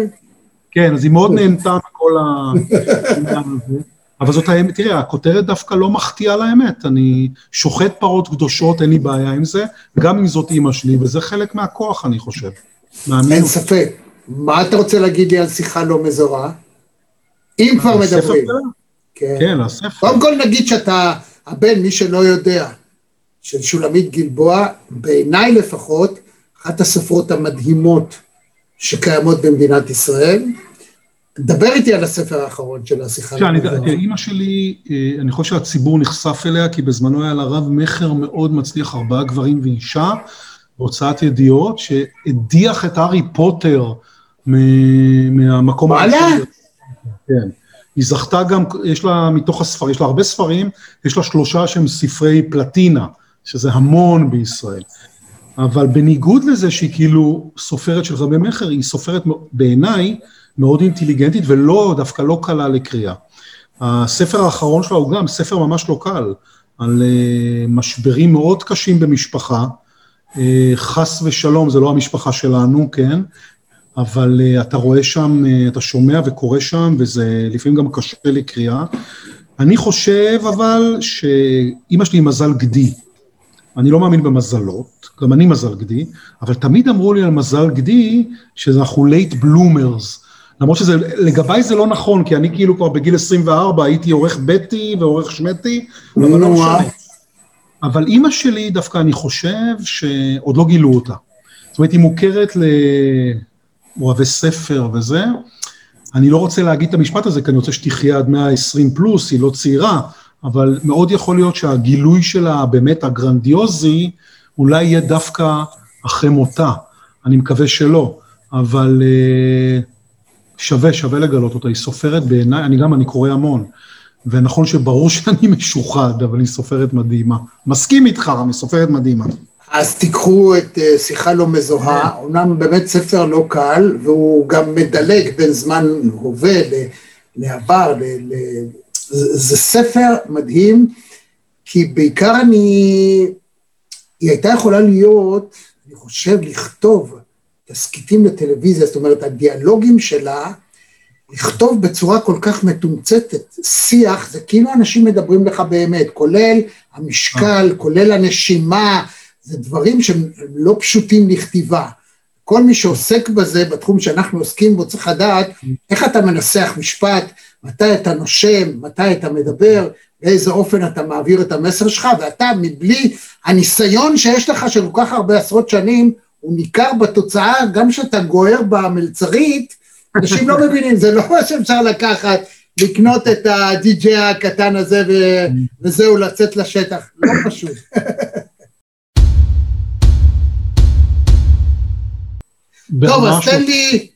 כן, אז היא מאוד נהנתה מכל העניין הזה. אבל זאת האמת, תראה, הכותרת דווקא לא מחטיאה לאמת, אני שוחט פרות קדושות, אין לי בעיה עם זה, גם אם זאת אימא שלי, וזה חלק מהכוח, אני חושב. אין ספק. מה אתה רוצה להגיד לי על שיחה לא מזורה? אם כבר מדברים. כן. כן, הספר. קודם כל נגיד שאתה הבן, מי שלא יודע, של שולמית גלבוע, בעיניי לפחות, אחת הספרות המדהימות שקיימות במדינת ישראל. דבר איתי על הספר האחרון של השיחה. תראה, אימא שלי, אה, אני חושב שהציבור נחשף אליה, כי בזמנו היה לה רב מכר מאוד מצליח, ארבעה גברים ואישה, בהוצאת ידיעות, שהדיח את הארי פוטר מהמקום וואלה? כן. היא זכתה גם, יש לה, מתוך הספרים, יש לה הרבה ספרים, יש לה שלושה שהם ספרי פלטינה, שזה המון בישראל. אבל בניגוד לזה שהיא כאילו סופרת של רבי מכר, היא סופרת בעיניי מאוד אינטליגנטית ולא, דווקא לא קלה לקריאה. הספר האחרון שלה הוא גם ספר ממש לא קל, על uh, משברים מאוד קשים במשפחה, uh, חס ושלום, זה לא המשפחה שלנו, כן? אבל uh, אתה רואה שם, אתה שומע וקורא שם, וזה לפעמים גם קשה לקריאה. אני חושב אבל שאימא שלי היא מזל גדי. אני לא מאמין במזלות, גם אני מזל גדי, אבל תמיד אמרו לי על מזל גדי שאנחנו late bloomers. למרות שזה, לגביי זה לא נכון, כי אני כאילו כבר בגיל 24 הייתי עורך בטי ועורך שמטי, אבל לא משנה. אה? אבל אימא שלי דווקא אני חושב שעוד לא גילו אותה. זאת אומרת, היא מוכרת לאוהבי ספר וזה. אני לא רוצה להגיד את המשפט הזה, כי אני רוצה שתחיה עד 120 פלוס, היא לא צעירה, אבל מאוד יכול להיות שהגילוי שלה באמת הגרנדיוזי, אולי יהיה דווקא אחרי מותה. אני מקווה שלא, אבל אה, שווה, שווה לגלות אותה. היא סופרת בעיניי, אני גם, אני קורא המון. ונכון שברור שאני משוחד, אבל היא סופרת מדהימה. מסכים איתך, רמי, סופרת מדהימה. אז תיקחו את אה, שיחה לא מזוהה, אומנם באמת ספר לא קל, והוא גם מדלג בין זמן הווה לעבר, ל- זה זה ספר מדהים, כי בעיקר אני, היא הייתה יכולה להיות, אני חושב, לכתוב תסכיתים לטלוויזיה, זאת אומרת, הדיאלוגים שלה, לכתוב בצורה כל כך מתומצתת, שיח, זה כאילו אנשים מדברים לך באמת, כולל המשקל, כולל הנשימה, זה דברים שהם לא פשוטים לכתיבה. כל מי שעוסק בזה, בתחום שאנחנו עוסקים בו, צריך לדעת איך אתה מנסח משפט, מתי אתה נושם, מתי אתה מדבר, באיזה אופן אתה מעביר את המסר שלך, ואתה מבלי הניסיון שיש לך של כל כך הרבה עשרות שנים, הוא ניכר בתוצאה, גם כשאתה גוער במלצרית, אנשים לא מבינים, זה לא מה שאפשר לקחת, לקנות את הדי-ג'יי הקטן הזה ו- וזהו, לצאת לשטח, לא פשוט. טוב, אז תן. לי,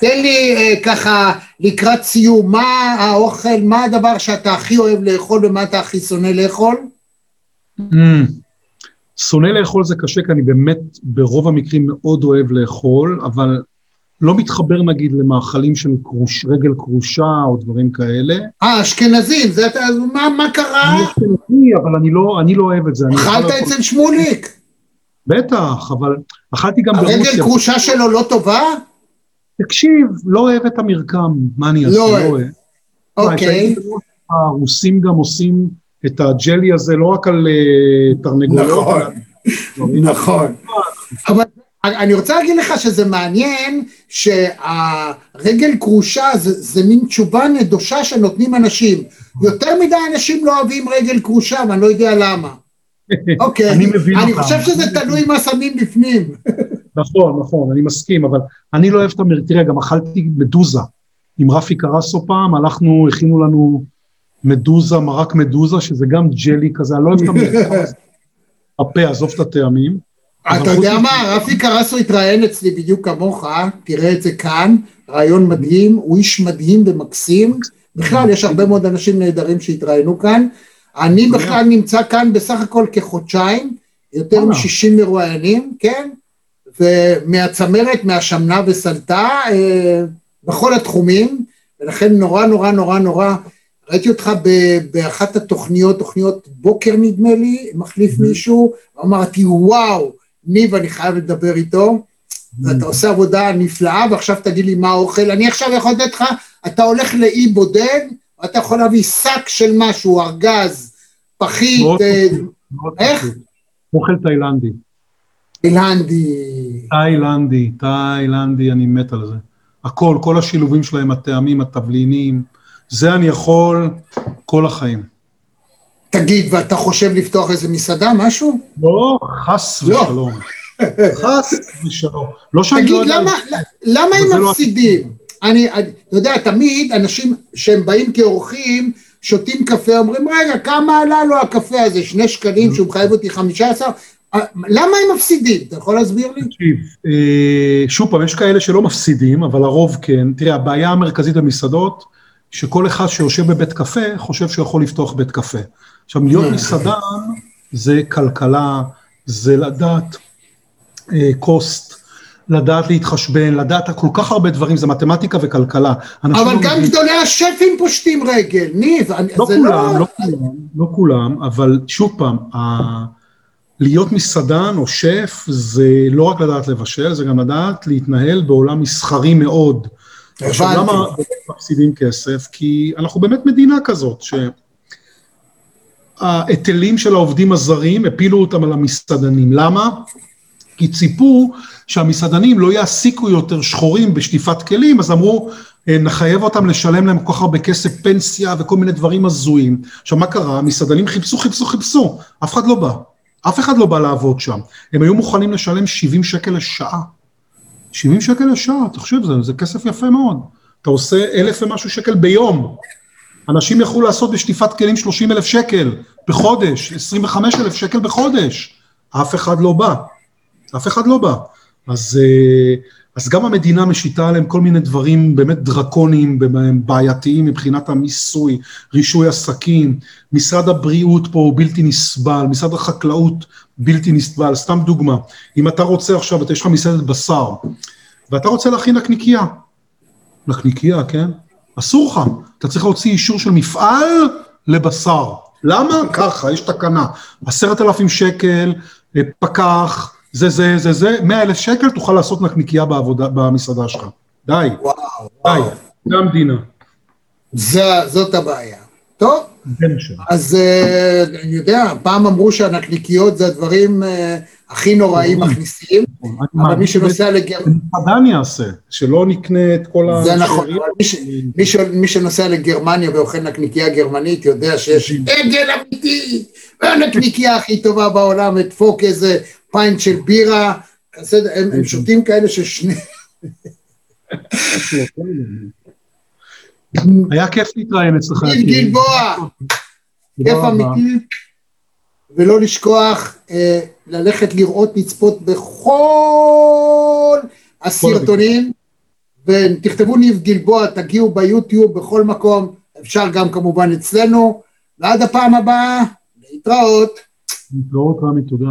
תן לי אה, ככה לקראת סיום, מה האוכל, מה הדבר שאתה הכי אוהב לאכול ומה אתה הכי שונא לאכול? אמ, שונא לאכול זה קשה, כי אני באמת ברוב המקרים מאוד אוהב לאכול, אבל לא מתחבר נגיד למאכלים של קרוש, רגל כרושה או דברים כאלה. אה, אשכנזים, זה אתה, מה, מה קרה? אני אשכנזי, אבל אני לא, אני לא אוהב את זה. אכלת לאכול- אצל שמוליק, בטח, אבל אכלתי גם הרגל ברוסיה. כרושה שלו לא טובה? תקשיב, לא אוהב את המרקם, מה אני אעשה? לא לא אוהב. אוהב. אוקיי. כשהייתי ברוסיה, הרוסים גם עושים את הג'לי הזה לא רק על אה, תרנגולות, נכון. נכון. אבל אני רוצה להגיד לך שזה מעניין שהרגל כרושה זה, זה מין תשובה נדושה שנותנים אנשים. יותר מדי אנשים לא אוהבים רגל כרושה ואני לא יודע למה. אוקיי, אני. חושב שזה תלוי מה שמים בפנים. נכון, נכון, אני מסכים, אבל אני לא אוהב את המר... תראה, גם אכלתי מדוזה. עם רפי קרסו פעם, הלכנו, הכינו לנו מדוזה, מרק מדוזה, שזה גם ג'לי כזה, אני לא אוהב את המרקם הזה. הפה, עזוב את הטעמים. אתה יודע מה, רפי קרסו התראיין אצלי בדיוק כמוך, תראה את זה כאן, רעיון מדהים, הוא איש מדהים ומקסים, בכלל יש הרבה מאוד אנשים נהדרים שהתראיינו כאן, אני בכלל נמצא כאן בסך הכל כחודשיים, יותר וואלה. מ-60 מרואיינים, כן, ומהצמרת, מהשמנה וסלטה, אה, בכל התחומים, ולכן נורא נורא נורא נורא, ראיתי אותך ב- באחת התוכניות, תוכניות בוקר נדמה לי, מחליף מישהו, אמרתי וואו, ניב אני חייב לדבר איתו, ואתה עושה עבודה נפלאה, ועכשיו תגיד לי מה האוכל, אני עכשיו יכול לתת לך, אתה הולך לאי בודד, ואתה יכול להביא שק של משהו, ארגז, פחית, מאוד אה, מאוד איך? אוכל תאילנדי. תאילנדי, תאילנדי, תאילנדי, אני מת על זה. הכל, כל השילובים שלהם, הטעמים, התבלינים, זה אני יכול כל החיים. תגיד, ואתה חושב לפתוח איזה מסעדה, משהו? לא, חס לא. ושלום. חס ושלום. לא שאני לא תגיד, יודע... למה, למה הם לא- מפסידים? אני, אני- אתה יודע, תמיד אנשים שהם באים כאורחים, שותים קפה, אומרים, רגע, כמה עלה לו הקפה הזה? שני שקלים שהוא מחייב אותי חמישה עשר? אה, למה הם מפסידים? אתה יכול להסביר לי? תקשיב, אה, שוב פעם, יש כאלה שלא מפסידים, אבל הרוב כן. תראה, הבעיה המרכזית במסעדות, שכל אחד שיושב בבית קפה, חושב שהוא יכול לפתוח בית קפה. עכשיו, להיות מסעדן זה כלכלה, זה לדעת אה, קוסט, לדעת להתחשבן, לדעת כל כך הרבה דברים, זה מתמטיקה וכלכלה. אבל לא גם מבינים- גדולי השפים פושטים רגל, ניב, לא זה כולם, לא כולם, לא כולם, אבל שוב פעם, להיות מסעדן או שף זה לא רק לדעת לבשל, זה גם לדעת להתנהל בעולם מסחרי מאוד. עכשיו. למה מפסידים כסף? כי אנחנו באמת מדינה כזאת, שההיטלים של העובדים הזרים הפילו אותם על המסעדנים. למה? כי ציפו שהמסעדנים לא יעסיקו יותר שחורים בשטיפת כלים, אז אמרו, "אה, נחייב אותם לשלם להם כל כך הרבה כסף פנסיה וכל מיני דברים הזויים. עכשיו, מה קרה? המסעדנים חיפשו, חיפשו, חיפשו, אף אחד לא בא. אף אחד לא בא לעבוד שם. הם היו מוכנים לשלם 70 שקל לשעה. 70 שקל לשעה, תחשב, זה, זה כסף יפה מאוד. אתה עושה אלף ומשהו שקל ביום. אנשים יכלו לעשות בשטיפת כלים 30 אלף שקל בחודש, 25 אלף שקל בחודש. אף אחד לא בא. אף אחד לא בא. אז, אה, אז גם המדינה משיתה עליהם כל מיני דברים באמת דרקוניים, בעייתיים מבחינת המיסוי, רישוי עסקים, משרד הבריאות פה הוא בלתי נסבל, משרד החקלאות בלתי נסבל, סתם דוגמה, אם אתה רוצה עכשיו, אתה יש לך מסעדת בשר, ואתה רוצה להכין נקניקייה, נקניקייה, כן? אסור לך, אתה צריך להוציא אישור של מפעל לבשר. למה? ככה, יש תקנה. עשרת אלפים שקל, אה, פקח, זה, זה, זה, זה, מאה אלף שקל, תוכל לעשות נקניקייה בעבודה, במסעדה שלך. די. וואו, די. זה המדינה. זה- זאת הבעיה. טוב. אז אה, אני יודע, פעם אמרו שהנקניקיות זה הדברים אה, הכי נוראים מכניסים, אבל מי שנוסע לגרמניה, שמסעדן יעשה, שלא נקנה את כל ה... זה נכון, אבל מי שנוסע לגרמניה ואוכל נקניקייה גרמנית יודע שיש עגל אמיתי, והנקניקייה הכי טובה בעולם, הדפוק איזה פיינט של בירה, בסדר, הם הם שותים כאלה ששני... היה כיף להתראיין אצלך. גיל יקירי. גלבוע, כיף. אמיתי, ולא לשכוח אה, ללכת לראות, לצפות בכל הסרטונים, ותכתבו ניב גלבוע, תגיעו ביוטיוב, בכל מקום, אפשר גם כמובן אצלנו, ועד הפעם הבאה, להתראות. להתראות רמי, תודה.